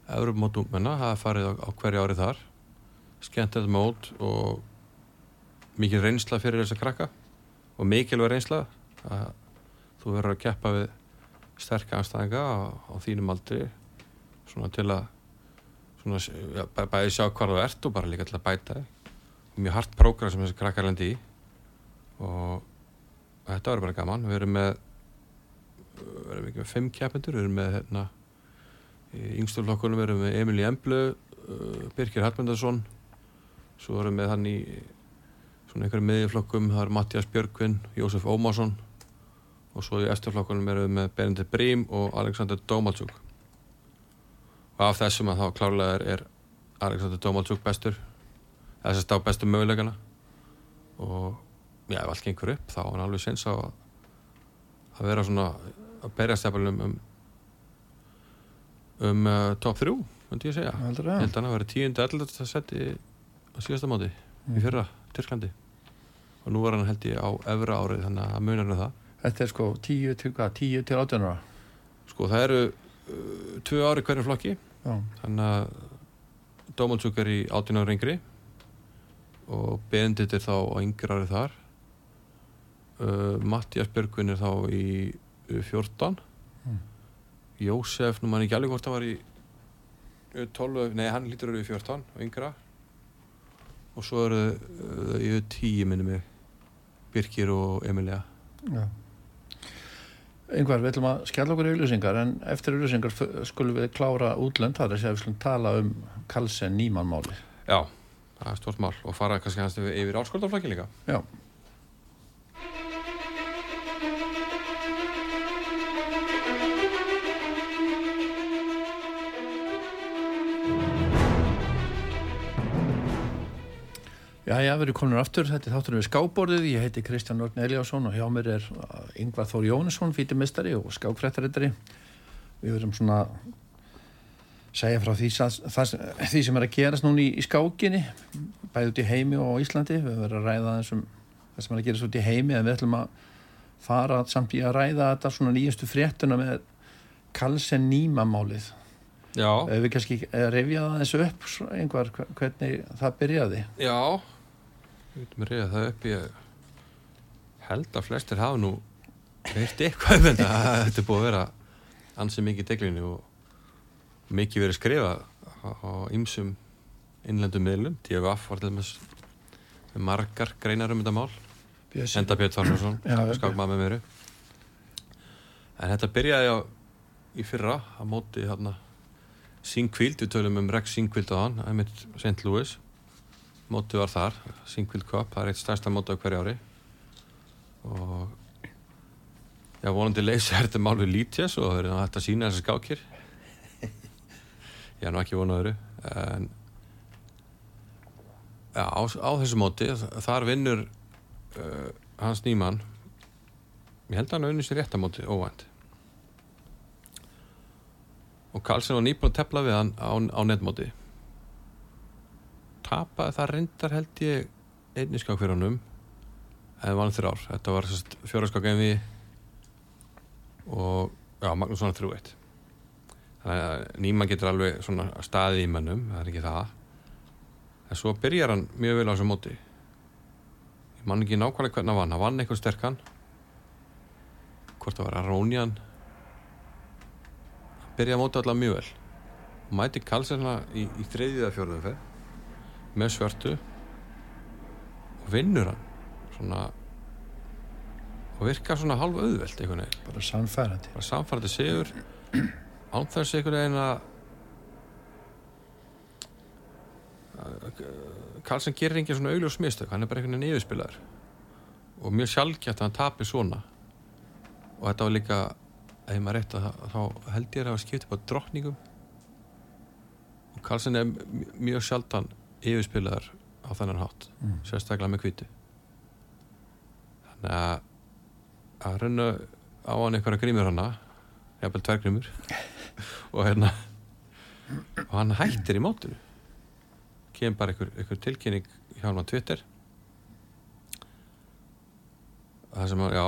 Evrum mót ungmenna, það er farið á, á hverju ári þar. Skemmtilegt mót og mikið reynsla fyrir þess að krakka og mikilvæg reynsla að þú verður að keppa við sterka anstæðinga á, á þínum aldri svona til að svona, ja, bæ, bæði sjá hvað þú ert og bara líka til að bæta þig. Mjög hart prógram sem þessi krakkar lendi í og, og þetta verður bara gaman. Við erum með við erum ekki með fimm keppendur við erum með hérna í yngstu flokkunum erum við Emil Jemblu uh, Birkir Hallmundarsson svo erum við hann í svona einhverjum miðjaflokkum það er Mattias Björgvin, Jósef Ómarsson og svo í eftirflokkunum erum við með Benedikt Brím og Alexander Domalchuk og af þessum að þá klárlega er, er Alexander Domalchuk bestur þess að stá bestu möguleikana og já, ef allt gengur upp þá er hann alveg sinns á að að vera svona að berjast jafnvel um um, uh, top 3, myndi ég segja held að hann að vera 10. 11. seti á síðasta móti í fyrra, Tyrklandi. Og nú var hann held ég á efra árið þannig að munar um það. Þetta er sko 10 til hvað, 10 til 18 ára? Sko það eru uh, tvö ári hverjum flokki. Já, þannig að Dómaldsúk er í 18 ára yngri og Bendit er þá á yngri ári þar. Uh, Mattias Björgvin er þá í uh, 14 Mm. Jósef, nú mann ekki alveg hvort það var í uh, 12, nei hann lítur að vera í 14 og yngra og svo eru uh, í 10 minni mig Birkir og Emilia já. Yngvar, við ætlum að skjalla okkur auðlýsingar en eftir auðlýsingar skulum við klára útlönd þar að við skulum tala um Kalsen Nýmann máli Já, það er stort mál og fara kannski hans yfir, áskóldaflokki líka. Já, Já, já, við erum komin aftur, þetta er þátturinn við skáborðið, ég heiti Kristján Örn Eliásson og hjá mér er Yngvar Þór Jónesson, fítimistari og skákfrættaritari. Við verum svona segja frá því, það, því sem er að gerast núna í, í skákinni, bæði út í heimi og á Íslandi. Við verum að ræða þessum, það sem er að gerast út í heimi, en við ætlum að fara samt í að ræða þetta svona nýjastu fréttuna með Kalsen Nýma-málið. Já, við kannski það þessu upp, hve- hvernig það byrjaði. já Við veitum að reyða það upp ég held að flestir hafa nú veirt eitthvað um þetta. Þetta er búið að vera ansið mikið í deglinu og mikið verið skrifa á ýmsum innlendum miðlum. DFF var til dæmis margar greinar um þetta mál. Enda Björn Þornarsson, skákmaður með mér. En þetta byrjaði á í fyrra á móti hérna Singfield, við tölum um Rex Singfield á hann, einmitt St. Louis mótið var þar, Singfield Cup það er eitt stærsta mótið á hverju ári. Og já, vonandi leysi er þetta mál við lítjes og það er hægt að sína þessar skákir. Ég er nú ekki vonað öðru en já, á, á þessu móti þar vinnur uh, hans nýmann. Ég held að hann auðvitað sér rétt á móti óvænt. Og Karlsson var nýbúin að tepla við hann á, á netmóti tapaði það reyndar held ég einni skák fyrir honum en vann þrjár. Þetta var fjóra skák en við og já, Magnús var þrjú eitt. Þannig að nýmann getur alveg svona staði í mennum, það er ekki það. En svo byrjar hann mjög vel á þessu móti. Ég man ekki nákvæmlega hvernig hann vann. Hann vann eitthvað sterkan. Hvort það var Arónian hann byrjaði að móta allavega mjög vel. Mæti Karlsson í, í þriðiða fjörðum fer með svörtu og vinnur hann svona og virkar svona halv auðvelt einhvern veginn. Bara sannfærandi. Bara samfærandi sigur. Ánþess einhvern veginn að Karlsson gerir engin svona augljós mistök. Hann er bara einhvern veginn yfirspilaður. Og mjög sjálfgætt að hann tapir svona. Og þetta var líka ef maður rétt að þá held ég að það skipti bara drottningum. Og Karlsson er mj- mjög sjaldan yfirspilaður á þennan hátt mm. sérstaklega með hvítu þannig að að renna á hann einhverja grímur hana jafnvel tvær grímur og hérna og hann hættir í mótinu kemur bara einhver, einhver tilkynning hjá hann á Twitter það sem að, já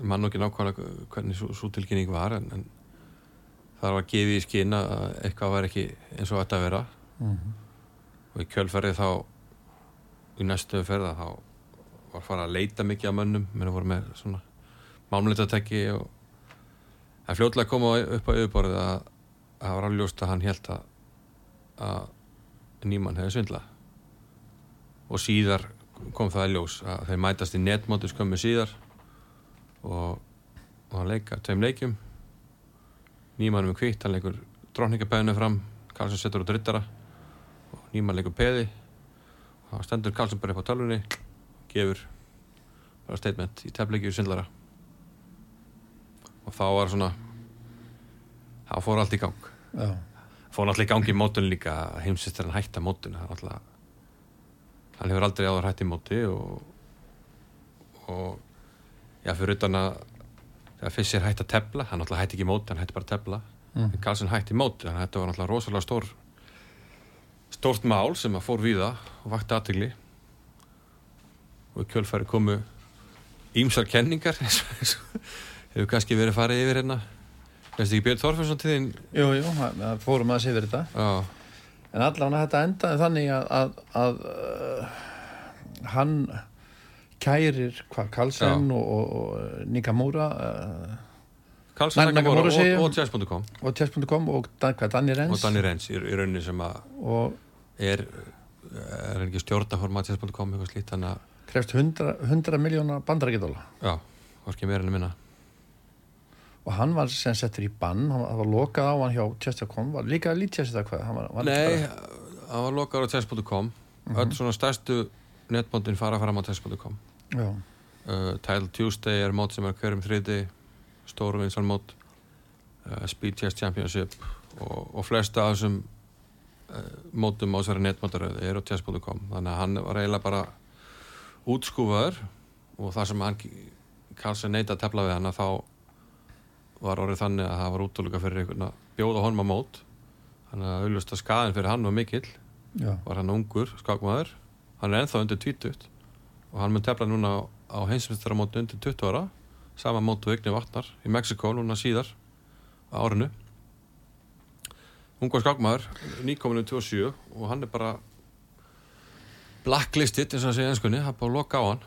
ég man nú ekki nákvæmlega hvernig svo, svo tilkynning var en, en það var gefið í skinn að eitthvað var ekki eins og þetta að vera Mm. Og í kjölferði þá í næstu ferða þá var farið að leita mikið af mönnum. Menn voru með svona mámleitatekki og það fljótlega kom á- upp á yfirborðið að að það var alveg ljóst að hann held að að nýmann hefði svindla og síðar kom það í ljós að þeir mætast í netmóti skömmu síðar og, og hann leika tveim leikjum. Nýmann með kvitt, hann leikur drókningabæðinu fram Karlsson setur á drittara og nýmann leikur peði. Og stendur Karlsson bara upp á tölvunni gefur bara statement í tefleikju svindlara og þá var svona það fór allt í gang. Já, fór náttúrulega í gangi í mótun líka heimsistur hann hætta mótun hann hefur aldrei áður hætt í móti og og já, fyrir utan að þegar fyrst sér hætt að tefla hann náttúrulega hætti ekki móti, hann hætti bara að tefla. Mm. Karlsson hætti móti, þannig að þetta var náttúrulega rosalega stór stórt mál sem að fór víða og vakti aðtigli og í kjölfæri komu ímsar kenningar hefur kannski verið farið yfir hérna. Veist ekki Björn Þorfinsson til þín? Jú, jú, það- fórum að sé verið þetta. Já, en allavega þetta endaði þannig að, að, að uh, hann kærir hvað Karlsson og, og Nikamura uh, Karlsson Nakamura og, og Chess.com og Chess.com og Dan, hvað, Danny Rens. Og Danny Rens í, í rauninni sem að og er er ekki stjórnaforma Chess.com eitthvað slíkt þannig að krefst 100, 100 miljóna bandarækidóla já, ekki meira enn að minna. Og hann var sem settur í bann hann var, lokað á hann hjá Chess.com var líka lítjast þetta hvað? Hann var, var Nei, bara- hann var lokar á Chess.com Mhm. öll svona stærstu netbóndin fara fram á Chess.com já, uh, Title Tuesday er mót sem er hverjum þriði stóru vinsal mót uh, Speed Chess Championship og, og flesta af þessum uh, mótum á þessari netmótaröð er á chess.com þannig að hann var eiginlega bara útskúfaður og það sem hann Karlsson neita að tefla við hann þá var orðið þannig að það var útluga fyrir einhvern að bjóða honum á mót. Þannig að auðvist að skaðin fyrir hann var mikill. Já, var hann ungur skákmaður. Hann er ennþá undir 20 og hann mun tefla núna á, á heimsmyndstarmóti undir 20 ára sama mótu Vigni Vatnar í Mexiko núna síðar á árinu. Ungur skákmaður nýkominu 27 og hann er bara blacklisted eins og að segja einskunni, það er bara að loka á hann.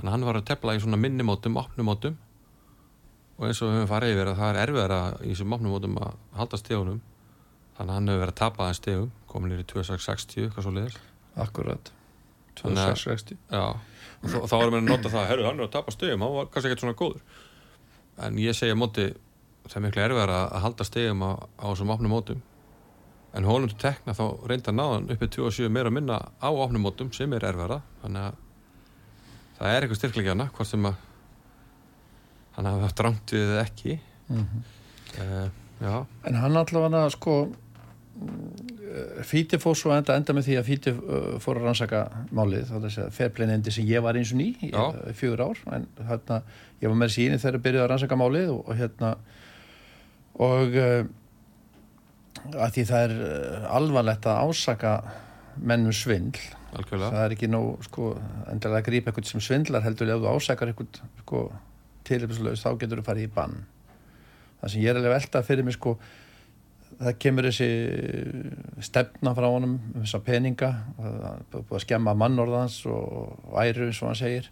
Að hann var að tefla í svona minnimótum opnumótum. Og eins og við höfum farið yfir að það er erfiðara í þessum opnumótum að halda stegunum. Þannig að hann hefur verið að tapa aðeins stegum komin nýri 2660, hvað svo leiðis akkurat Þannig að- 2660 Já, og þá, erum við að nota það herru, hann er að tapa stegum, hann var kannski ekkert svona góður. En ég segja móti það er miklu erfiðara að halda stegum á, þessum opnum mótum. En honum til tekna þá reynda náðan uppið 27 meira minna á opnum mótum sem er erfiðara. Þannig að það er eitthvað styrkleiki hana hvort sem að hann hafi haft rangt við eða ekki. Mm uh, já, En hann allavega sko Fíti fór svo enda, enda með því að Fíti uh, fór að rannsaka málið þá þess að fairplaynendi sem ég var eins og ný í uh, fjögur ár en hérna, ég var með síni þegar ég byrjuði að rannsaka málið og, og hérna og að því það er alvarlegt að ásaka mennum svindl. Algjörlega. Það er ekki nóg sko, endilega að grípa eitthvað sem svindlar heldur ef þú ásakar eitthvað sko, tilipslaus þá getur þú farið í bann. Það sem ég er alveg að velta fyrir mig sko það kemur þessi stefna frá honum um þessa peninga búið að skemma mannorðans og, æru eins og hann segir.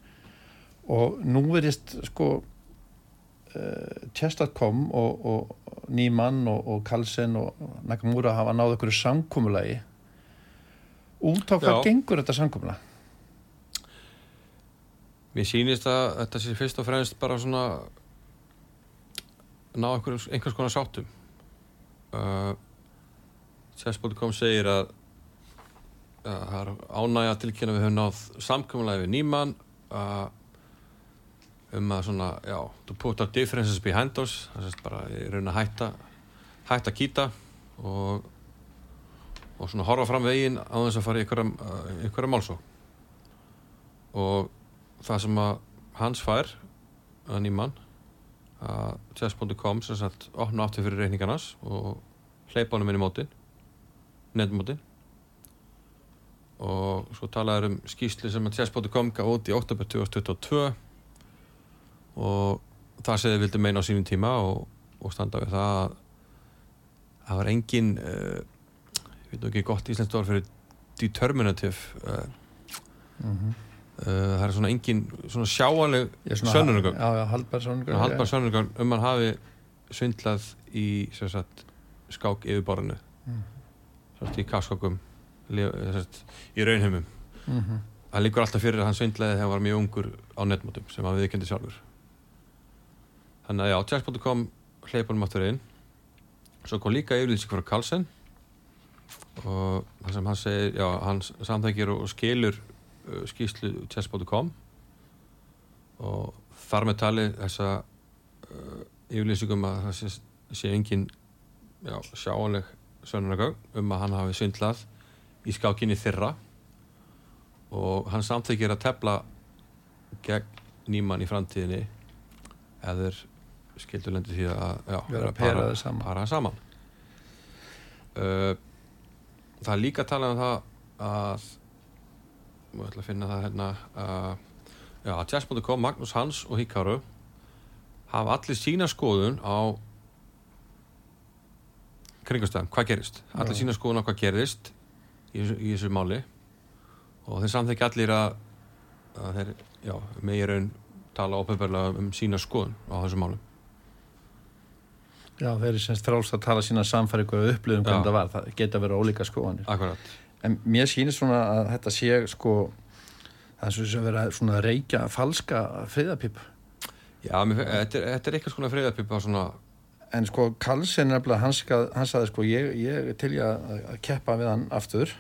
Og nú verðist sko uh, Chess.com og, og Nýmann og, og Kalsen og Nakamura hafa náð okkur samkúmulagi út á hvað gengur þetta samkúmula? Mér sýnist að þetta sé fyrst og fremst bara svona ná einhver, einhvers konar sáttum uh, Chess.com segir að að það er ánægja tilkynna við höfum náð samkomulega við nýmann uh, um að svona, já, put our differences behind us það sést bara, ég raun að hætta hætta að kýta og og svona horfa fram veginn á þess að fara í einhverja, uh, einhverja málsó og það sem að hans fær að nýmann að chess.com sem sagt opna aftur fyrir reikningarnas og hleypa honum inn í mótin netmótin. Og svo talaður um skýsli sem að chess.com gaf út í oktober 2022 og það segði vildi meina á sínum tíma og, og standa við það að það var engin uh, ég veit nú ekki gott íslenskt orð fyrir determinative uh, Mm Uh, það er svona engin svona sjáanleg já, haldbar sönnungar um hann hafi svindlað í sagt, skák yfirborðinu Mm. í kasskokum sagt, í raunheimum. Mm -hmm. það líkur alltaf fyrir að hann svindlaði þegar hann var mjög ungur á netmótum sem hann viðkendi sjálfur. Þannig að já, chess.com hleypunum aftur inn. Svo kom líka yfirlýsing frá Carlsen. Og það sem hann segir já, hann samþækir og skilur skýslu chess.com og þar með tali þessa uh, yfirlýsingum að það sé, sé engin já, sjáanleg sönnunargögn um að hann hafi svindlað í skákinni þeirra og hann samþykir að tefla gegn nýmann í framtíðinni eða skildur lendir því að já, Vera að saman. para það saman uh, það er líka að tala um það að ég ætla að finna það hérna uh, já, Chess.com, Magnús Hans og Hikaru hafa allir sína skoðun á kringumstæðan, hvað gerist? Allir Já. sína skoðun á hvað gerist í, í þessu máli. Og þeir samþekki allir að, að þeir, já, megir raun tala ópefverlega um sína skoðun á þessu málum Já, þeir eru semst frálst að tala sína samfæringu og upplifum Já. hvernig það var, það geta verið ólíka skoðanir. Akkurat en mér sýnir svona að þetta sé sko það er svo sem verið að svona reykja falska friðapíp Já, mér, þetta, er, þetta er eitthvað svona friðarpipa svona, en sko Karlsson er nefnilega hans, hans sagði sko ég, ég til ég að, að keppa við hann aftur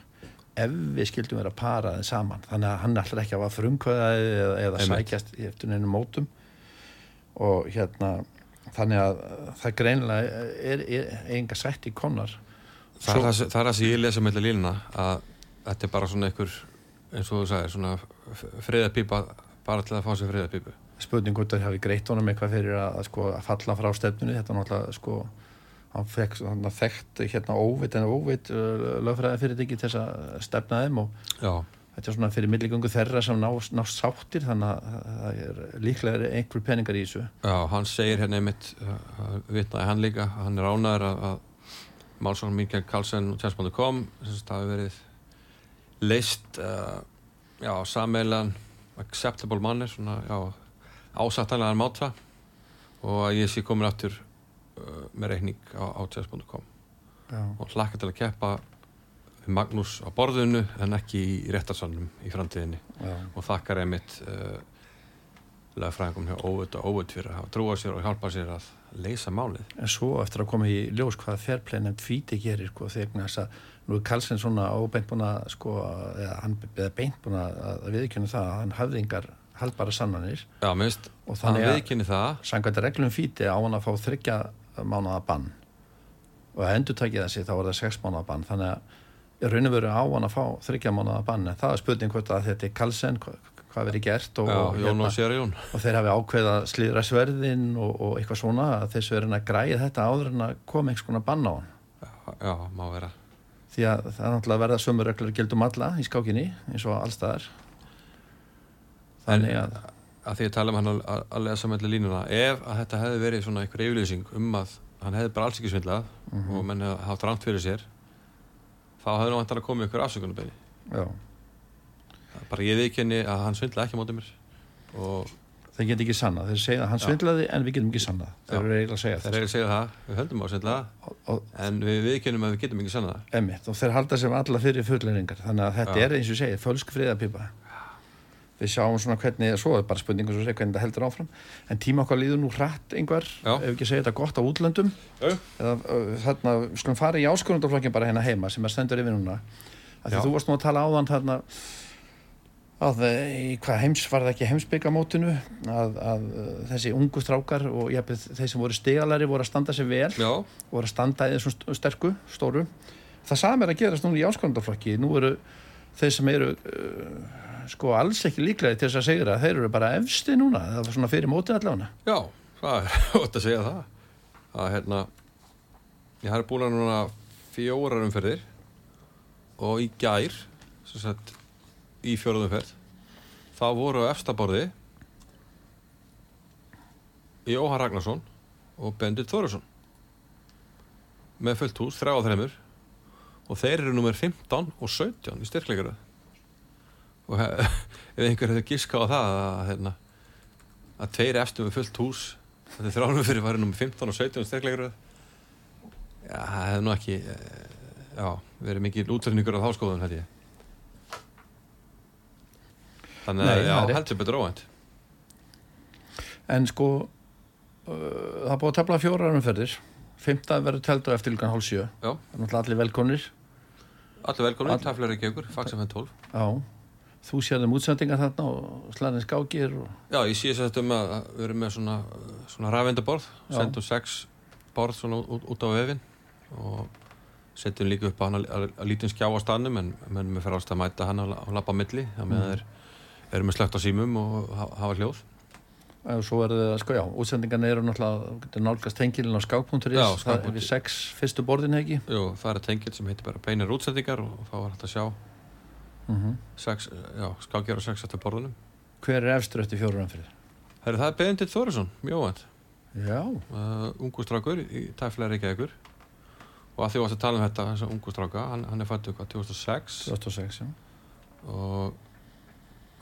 ef við skildum vera paraðið saman. Þannig að hann alltaf ekki að var frumkvæðaði eða, eða sækjast eftir neinu mótum. Og hérna þannig að það greinilega er, er, er enga sætt í konar það, er það, sem- er ég lesa með línuna að þetta er bara svona einhver eins og þú sagðir, svona friðarpipa bara til að fá sér friðarpipu spurning hvort það hafi greitt honum eitthvað fyrir að, að, sko, að falla frá stefnunni. Þetta er náttúrulega sko hann fekk svona þekkt hérna óveit en óveit uh, lögfræði fyrirtæki til þess að stefna þeim og Já, þetta er svona fyrir milligöngu þeirra sem ná, ná sáttir þannig að það er líklega er einhver peningar í þessu. Já, hann segir hérna einmitt uh, vitnaði hann líka, hann er ánæður að, að Málsson Mikael Karlsson og sem sagt hafi verið leist uh, já, sameilan acceptable manner svona, já, ásættanlegan máta og að ég sé komin aftur uh, með reikning á, á Já, og hlakka til að keppa við Magnús á borðinu en ekki í réttarsalnum í framtíðinni. Já, og þakkar einmitt uh, lögfræðingum hjá óvöld og óvöld fyrir að hafa trúa sér og hjálpa sér að leysa málið. En svo eftir að koma í ljós hvað fairplay nefnt fíti gerir sko, þegar þess að nú er Karlsson svona óbeint búin að sko, eða hann eða beint búin að, viðkjöna það að hann hafði engar haldbara sannanir. Já, minnst, Og þannig að- Samkvæmt reglum fíti á hann að fá þryggja mánuða bann. Og að endur takið þessi þá var það sex mánuða bann. Þannig að raun og veru á hann að fá þryggja mánuða bann. En það er spurning hvort að þetta er Karlsson hvað, verið gert og, Já, Jón og og þeir hafi ákveða slíðra sverðin og, og eitthvað svona að þessu er að græja þetta áður en að koma einhvers konar bann á hann. Já, já, má vera. Því að það er náttúrulega að verða sömur reglur gildum alla í skákinni eins og allstaðar þannig að að því að tala um hann að, að, lesa með línuna ef að þetta hefði verið svona einhver yfirlýsing um að hann hefði bara alls ekki svindlað Mhm. og menn hefði haft rámt fyrir sér þá hefði nú vantar að koma ykkur afsökunarbeini já, bara ég viðkenni að hann svindlaði ekki mótið mér. Og þeir get ekki sanna, þeir segja að hann svindlaði en við getum ekki sanna, þeir eru eiginlega að segja þeir það eru að segja það, við höldum á sendla og, og, en við viðkennum að við getum ekki sanna það. Emitt, og þeir halda sem alla fyrir fulleringar þannig að þetta Já. er eins og segi, fölsk friðapipa við sjáum svona hvernig svo er bara spurningu svo segja hvernig þetta heldur áfram. En tíma okkar líður nú hratt einhver Já. ef ekki segja þetta gott á útlöndum. Já. eða þarna, við skulum fara í áskorundaflokkin bara hérna heima sem er stendur yfir núna. Af því þú varst nú að tala áðan þarna að eh, í hvað heims var það ekki heimsbyggamótinu? Að, að uh, þessi ungu strákar og jafnir, þeir sem voru stigalari voru að standa sig vel. Já, voru að standa í þessum st- sterku, stóru. Það sami er að gerast núna í áskorundaflokki nú eru þeir sem eru uh, sko alls ekki líklega til þess að segja þeir eru bara efsti núna. Það var svona fyrir mótið allavega. Já, það er ótt að segja það. Að hérna ég har búin að núna fjórar umferðir og í gær sem sagt í fjóraðumferð þá voru efstaborði Jóhann Ragnarsson og Bendit Þorusson með fullt hús, þrjá og þreymur og þeir eru nummer 15 og 17 í styrkleikara. Og ef einhver hefur giska á það að, hérna, að tveir eftir með fullt hús þetta þrjánum fyrir væri nummer 15 og 17 í styrkleikara já, það hefur nú ekki eh, já, verið mikið útlendingur á þáskóðun held ég þannig að það er heldur betur óvænt. En sko uh, það er búið að tafla fjórar umferðir. Fymta verður teldu eftir líkan hálf sjö. Það er allir velkonir allir velkomin, All- taflar ekki ykkur, faxafenn 12 já, þú sérðum útsendingar þarna og slæðin skákir og Já, ég sé þess um að við erum með svona, svona rafendaborð, sendum sex borð svona út, á vefin og setjum líka upp að, að, að lítinn skjá á staðnum en mennum við fyrir ást að mæta hann að lappa á milli. Þannig að Mm. þeir eru með slögt á símum og ha- hafa hljóð? Og svo er það, sko já, útsendingarna eru náttúrulega, þú nálgast tengilin á skák.is Já, það er við sex fyrstu borðin hegi Jú, það er tengil sem heitir bara beinar útsendingar og þá er hægt að sjá mm sex, já, skákjara sex eftir borðunum. Hver er efstur eftir fjórar umferðir Herri, það er Benedikt Þórisson, mjög óvænt já, uh, ungu strákur í tæflega reykjaðegur og að því varst að tala um þetta, þessa ungu stráka hann, hann er fættu hvað, 2006 2006 já. og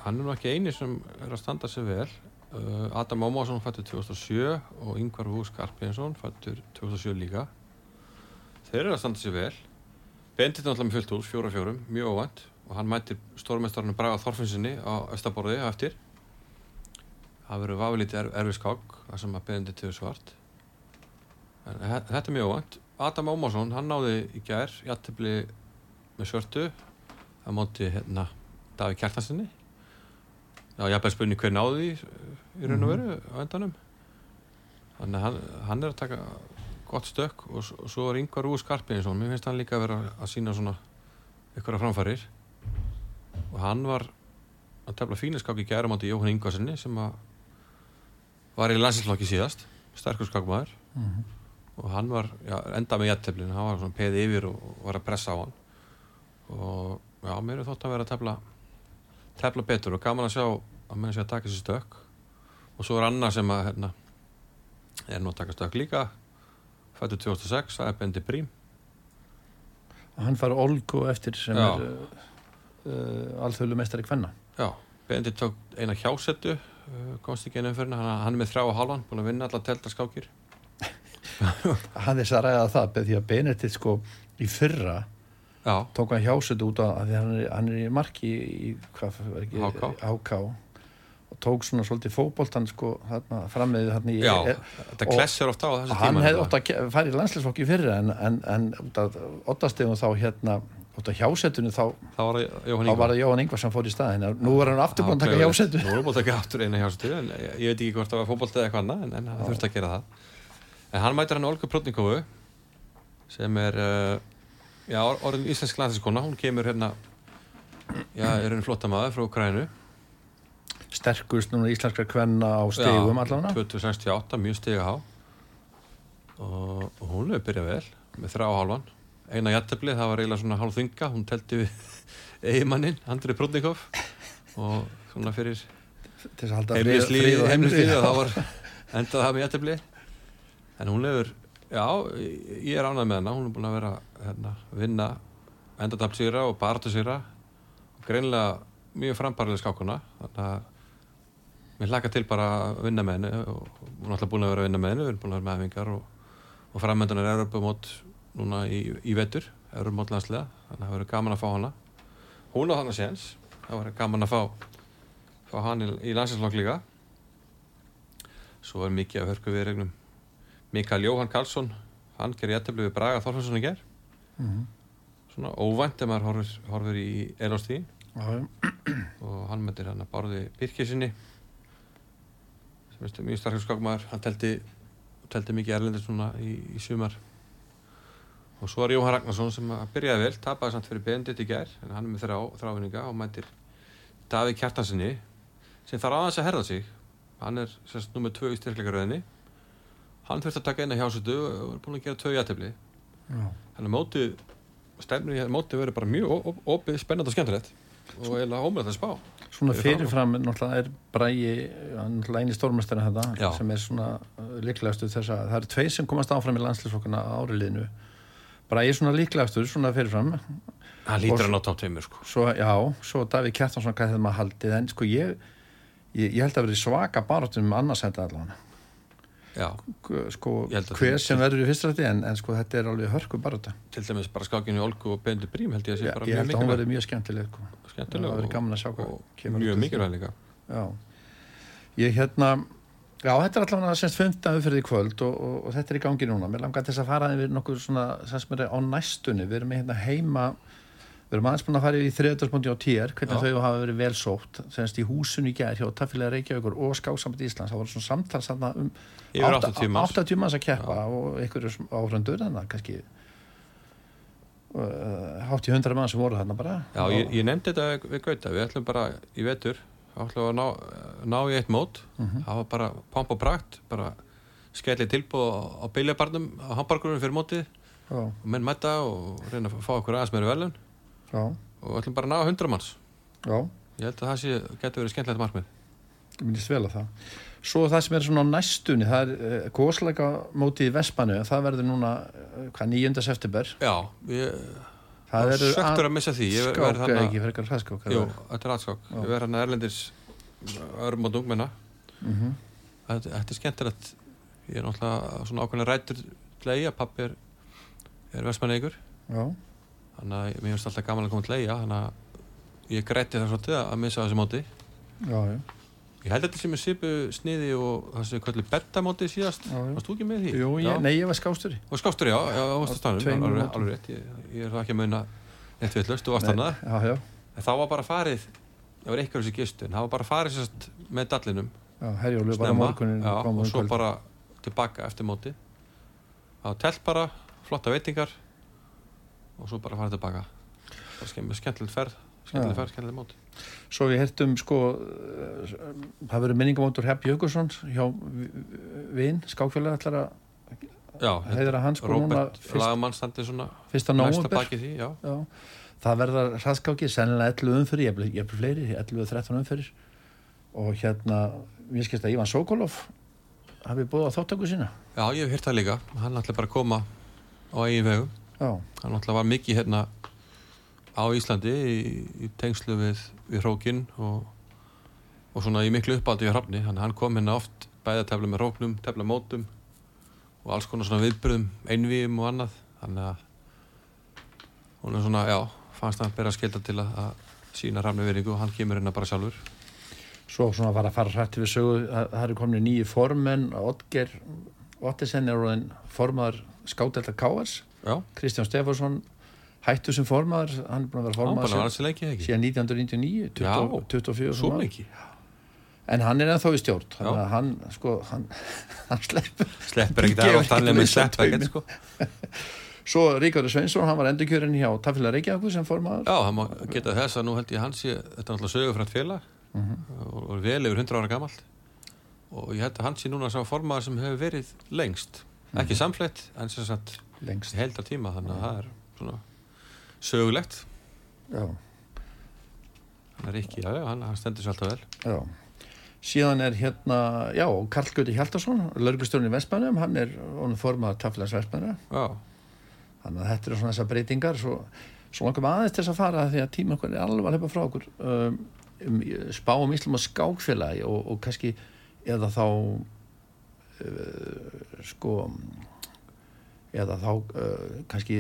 hann er nú ekki eini sem er að standa sig vel. Uh, Adam Ómásson fættur 2007 og Ingvar Hús Skarpinsson fættur 2007 líka. Þeir eru að standa sig vel. Bendit er náttúrulega með fullt hús, fjóra fjórum, mjög óvænt. Og hann mætir stórmestarinn Braga Þorfinnsinni á Östaborði eftir. Það verður vafilítið er, erfið skák það sem að Bendit hefur svart. En þetta er mjög óvænt. Adam Ómásson, hann náði í gær jættibli með svörtu á móti hérna Daví Kjartansinni Já, ég hef bara spurning hver náði í raun og veru á endanum. Þannig að hann, hann er að taka gott stökk og, og svo er Ingvar Úr Skarpinsson mér finnst hann líka að vera að sína svona ykkur framfærir og hann var að tefla fínaskák í gærum átti Jóhann Ingvarsinni sem að var í landsinsflokki síðast sterkur skákmaður. Mhm. og hann var, já, enda með jætteflin hann var svona peði yfir og, og var að pressa á hann. Og já, mér er þótt að vera að tefla tefla betur og gaman að sjá að menn sé að taka sér stökk og svo er annað sem að hérna, er nú að taka stökk líka fættu 2006, það er Bendi Brím. Og hann fara Olgu eftir sem Já. er uh, alþjóðlu mestari kvenna. Já, Bendi tók eina hjásettu uh, komst ekki einu umfyrirna, hann, hann er með þrjá og hálfan búin að vinna allar telta skákir hann er að ræða það því að Benedikt sko í fyrra já, tók hann hjásett út af því hann er, hann er í marki í var. HK og tók svona svolítið fótboltan sko þarna frammiðið þarna í já er, þetta klessir ofta á þessu tíma hann hefði fara í landsleisflokki fyrra en, en, en út af óttastegum þá hérna út af hjásettinu þá, þá var það Jóhann Ingvar. var sem fór í staðin nú er hann aftur búin að taka Já, hjásettu Nú er búin að taka aftur eina hjásetu en ég, veit ekki hvort það var fótbolti eða eitthvað annað en, en það þurfti að gera það. En hann mætir hann Olga Protnikovu sem er uh, já, or- orðin íslensk landsinskona hún kemur hérna já, er henni flotta maður frá Ukrænu sterkust núna íslenskar kvenna á stegum allavega. 2068, mjög stiga há og, hún hefur byrjað vel með þrjá og hálfan. Eina jættefli, það var eiginlega svona hálf þinga hún telti við eiginmannin Andri Protnikov og svona fyrir til þess að halda heimlislíð frið og heimlislíð og já. það var endað það með jættefli en hún hefur já, ég er ánægð með hana. Hún er búin að vera hérna, vinna endatapsýra og barðasýra og greinlega mjög framparlega skákuna þannig að mér hlaka til bara að vinna með henni og hún er alltaf búin að vera að vinna með henni. Við erum búin að vera með hefingar og, og framöndan er Europamót núna í, í vetur Europamót landslega, þannig að það verður gaman að fá hana. Hún á þannig séns. Það verður gaman að fá fá hann í, í landslagslokk líka. Svo er mikið af hörku viðregnum Mikael Jóhann Karlsson hann gerir jættefli við Braga Þorfarsson í ger Mhm. svona óvænt ef maður horfir, horfir í elástíðin og hann myndir hann að barði Birkisinni sem er mjög starkur skákmaður hann teldi, teldi mikið erlendir svona í, í sumar. Og svo er Jóhann Ragnarsson sem að byrjaði vel tapaði samt fyrir Bendit í gær en hann er með þrjá þrávinninga og mætir Davíð Kjartansinni sem þarf aðeins að herða sig. Hann er sérst nummið tvö í styrkleikaröðinni hann þurfti að taka eina hjásötu og er búin að gera tvö jættefli Já. þannig að mótið stefnir í að mótið verður bara mjög opið, spennandi og skemmtilegt og eiginlega ómöðlega að spá. Svona Fyrir fyrirfram náttúrulega er Bræi náttúrulega eini stórmestari þetta sem er svona líklegastu þess að það eru tveir sem komast áfram í landslýsflokkuna áriliðinu Bræi er svona líklegastur svona fyrirfram. Hann lítur að ná top 2 sko. svo, já, svo Davíð Kjartansson hvað þeim að haldið? En sko ég ég, ég held að sko hver sem verður í fyrsta rætti en, en sko þetta er alveg hörku baráta til dæmis bara skákinu Olgu og Bendur Brím held ég að sé bara ég held að hún mikilvæg verði mjög skemmtileg sko. skemmtileg verður og, og út mjög mikilvæg líka Já, ég hérna Já, þetta er allavega semst fymta umfyrir í kvöld og, og, og þetta er í gangi núna. Mér langar þess að fara yfir nokkur svona, sem er á næstunni. Við erum með hérna heima, við erum aðeins búin að fara í þriðdagsbúndi á TR, hvernig Já. þau hafa verið vel sótt, semst í húsun í gær hjá Taffilega Reykjavíkur og Skáksamband Íslands. Það voru svona samtal þarna um yfir 80 manns 80 manns að keppa og einhverjur áhrandur þannig að kannski uh, hátt í 100 mann sem voru þarna bara. já, ég, ég nefndi þetta við, Gauta við ætlum bara í vetur ætlum að ná, ná í eitt mót Mhm. það var bara pomp og prakt bara skellið tilbúð á, biljabarnum á hamburgurum fyrir mótið Já, og menn mæta og reyna að fá okkur aðeins meiri velun já, og við ætlum bara að ná 100 manns já. ég held að það sé, getur verið skemmtilegt markmið Ég myndist vel að það. Svo það sem er svona á næstunni, það er uh, góðsleika mótið í Vespanu, það verður núna, uh, hvað, 9. september. já, ég Það eru söktur að missa því skák, eða ekki, frekar hraðskák. Jú, þetta er aðskák. Já. Ég verð hérna erlendis örm og dungmenna. Mm -hmm. Þetta, þetta er skemmtilegt. Ég er náttúrulega svona ákveðin rættur til eiga. Pappi er, er vestmann Já, Þannig að mér finnst alltaf gaman að koma til eiga. Þannig að ég grætti það svolítið að missa þessi móti. já, já. Ég held að þetta sem er svipu sniði og það sem við kallum bettamóti síðast. Varst þú ekki með því? Jú, ég, nei, ég var skástur. Og skástur, já, já, Alveg, alveg rétt. Ég, ég er ekki að munna eitt við hlust og já, En þá var bara farið, það var eitthvað þessi gistu, en það var bara farið sérst með dallinum snemma og svo bara tilbaka eftir móti á telt bara, flotta veitingar og svo bara fara tilbaka. Bara skemmt, skemmtilegt ferð skemmtilegt ferð, skemmtilegt mót. Svo við hertum, sko, það verður minningamótur Hepp Jökulsson hjá vinn, skákfélag ætlar að já, heiðra hans, sko, núna fyrsta Já, það verða hraðskáki sennilega 11 umfyrir, ég er fleiri 11-13 umfyrir og hérna, mér skilst að Ivan Sokolov hafi búið á þáttöku sína. Já, ég hef hýrt það líka, hann ætla bara að koma á eigin vegum, Já, hann ætla var mikið hérna á Íslandi í, í tengslu við, við hrókin og, og svona í miklu uppáldi í hrafni, hann, hann kom hérna oft bæði að tefla með hróknum, tefla mótum og alls konar svona viðbröðum einvíum og annað. Þannig að hún er svona, já, fannst hann bera skilda til að, að sína hrafni veringu og hann kemur hérna bara sjálfur. Svo svona var að fara hrætti við sögu það það eru komin nýju formenn Otger Ottesen er orðin formaður skáteltar Káars já, Kristján Stefánsson hættu sem formaður hann er búin að vera hann ekki síðan 1999 20, Já, 24 svo sem ár. lengi, en hann er ennþá í stjórn að hann, sko, hann, hann sleppur sleppur ekkert að hann er með slepp ekkert sko. Svo Ríkari Sveinsson, hann var endurkjörinn hjá Tafélag Reykjavík sem formaður. Já, það má geta þess að nú held ég hans ég, þetta er náttúrulega sögufrætt félag Mhm. og, og vel yfir 100 ára gamalt. Og ég held að hans sé núna sá formaður sem hefur verið lengst. Ekki samflett, en sem sagt lengst. Heldar tíma, þannig að það er svona sögulegt. Já, hann er ekki, já, já, hann, stendur sér alltaf vel. Já. síðan er hérna já, Karl Gauti Hjaldarsson lauruglustjórn í Vestmannum, hann er honum formaður Tafélags Vestmanna Já, þannig að þetta eru svona þessar breytingar svo, svo maður aðeins til þess að fara því að tíma okkur er alveg að leipa frá okkur um, um, spá um Íslam og skákfélagi og, og kannski eða þá uh, sko eða þá uh, kannski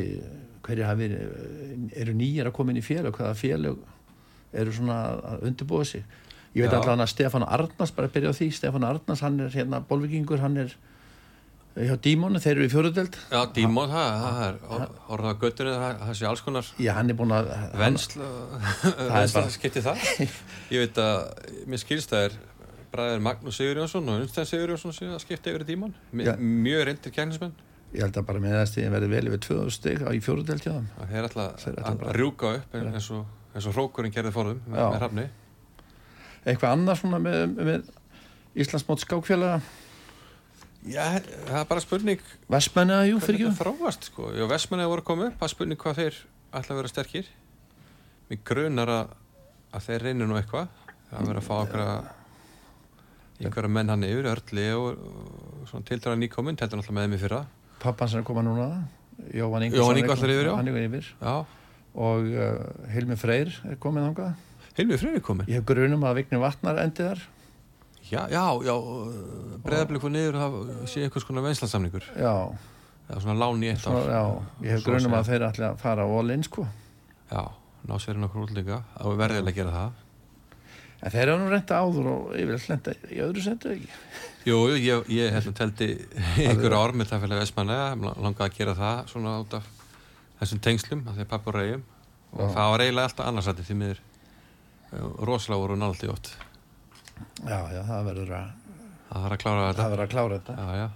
hverju hafi verið eru nýjar að koma inn í félag hvaða félag eru svona að undirbúa sig? Ég veit Já. allavega að Stefán Arnars bara að byrja á því, Stefán Arnars hann er hérna bolvikingur, hann er eh, hjá Dímonu, þeir eru í fjóruðeld Já, dímon, það, það er orðað á göttunni, það, það sé alls konar. Já, hann er búin að Vensla, er vensla bara- skipti það Ég veit að, mér skilst það er bræðir Magnús Sigur Jónsson og Unstein Sigur Jónsson að skipta yfir Já. Mjög reyndir kæknismenn ég held að bara með þess að verði vel yfir 2000 stig á í fjóruðeld hjá þeim. Að ætla Þeir ætla að bara- rjúka upp eins og, eins og hrókurinn gerði forðum með, með hrafni. Eitthvað annað svona með, með Íslandsmót skákfélaga? Já, það er bara spurning Vestmenni jú, fyrir ekki þróast sko. Já, Vestmanni voru að það er spurning hvað þeir ætla að vera sterkir. Mér grunar að, að þeir reynir nú eitthvað að vera að fá einhverja einhverja menn hann yfir, Örli og, og svona tildræða nýkominn, teltur náttúrulega með í fyrra pappan sem er koma núna. Jóhann Ingvarsson er já. hann er yfir. Já, og uh, Hilmi Freyr er komið þangað. Hilmið Freyri kominn? Ég hef grunum að Vigni Vatnar endi þar. Já, já, já, breðablik fór niður og það sé einhvers konar venslasamningur. Já, eða svona lán í eitt svona, ár. já. Ég hef grunum að þeir ætla að fara á all-in sko. Já, ná sér útlendinga. Og verðilega að gera það en þeir eru nú reynda áður og yfirlega lenda í öðru setu ekki? Jú, jú, ég, ég hérna teldi einhverju ár með það fyrir Vestmanlega, langaði að gera það svona út af þessum tengslum að að pappa og reyjum og Já. það var eiginlega alltaf annarsætti því miður rosalega voru nált í ótt já, já, það verður að það var að klára það þetta verður að klára þetta. Já, já,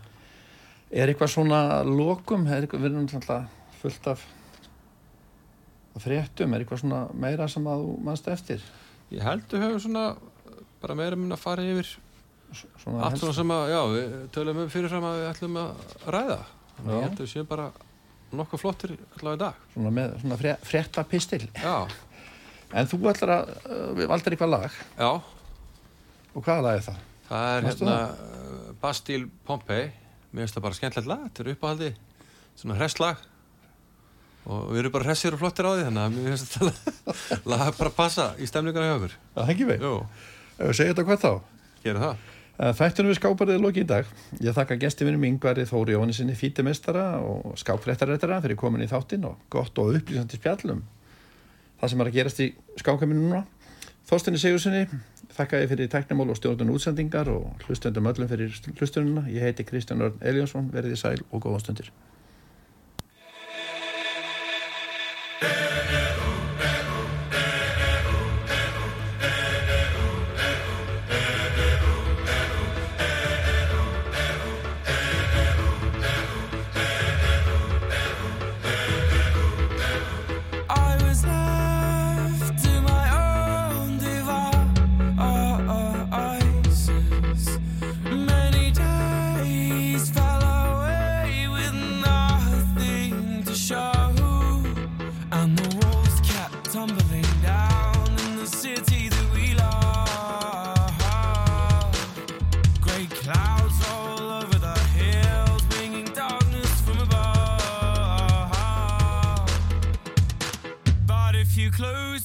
er eitthvað svona lokum? Er eitthvað, við erum náttúrulega fullt af af fréttum, er eitthvað svona meira sem að þú mannst eftir ég held við höfum svona bara meira minn að fara yfir svona allt svona sem að, já, við tölum um fyrirfram að við ætlum að ræða. Þannig að ég held að við séum bara nokkuð flottir allavega í dag. Svona með svona fré, frétta pistil. Já, en þú ætlar að, uh, við valdir eitthvað lag. Já, og hvaða lag er það? það er Manstu hérna uh, Bastille Pompey mér finnst það bara skemmtilegt lag, þetta er uppáhaldi svona hresslag og við erum bara hressir og flottir á því þannig að mér finnst þetta lag bara passa í stemninguna hjá okkur. Það hengi við, Jú, ef við segja þetta hvað þá? Gerum það. Þættunum við skáparið er lokið í dag. Ég þakka gesti mínum Ingvari Þóri Jóhannesinni fítimestara og skápfréttarættara fyrir komin í þáttinn og gott og upplýsandi spjallum. Það sem er að gerast í skákaminu núna. Þorstinni Sigurssoni þakka ég fyrir tæknumól og stjórnun útsendingar og hlustendum öllum fyrir hlustununa ég heiti Kristján Örn Eliasson, verið í sæl og góða stundir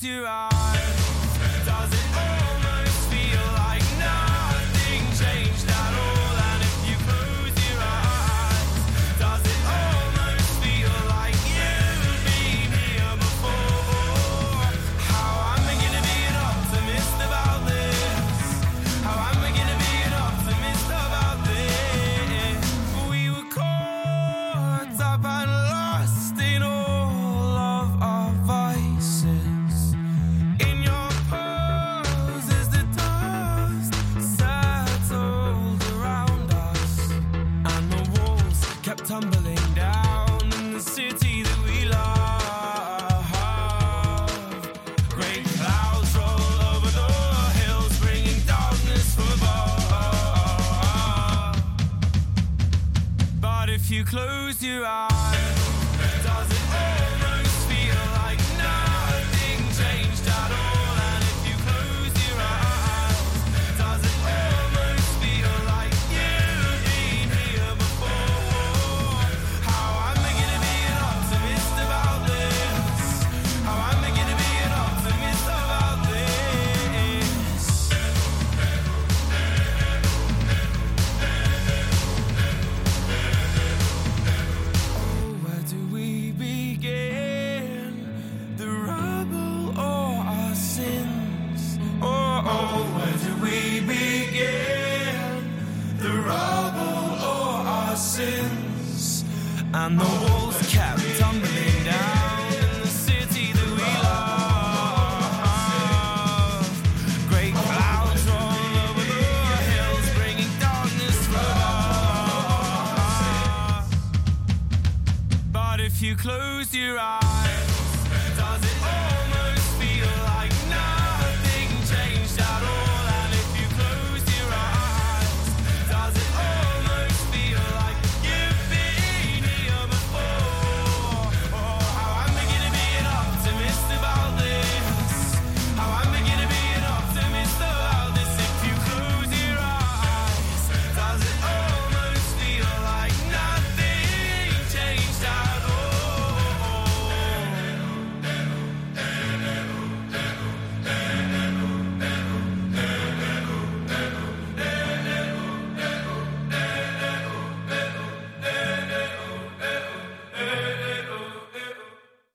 your uh, eyes, close your eyes, does it and the walls kept tumbling down in the city that we love. Great clouds over the hills, bringing darkness. But if you close your eyes.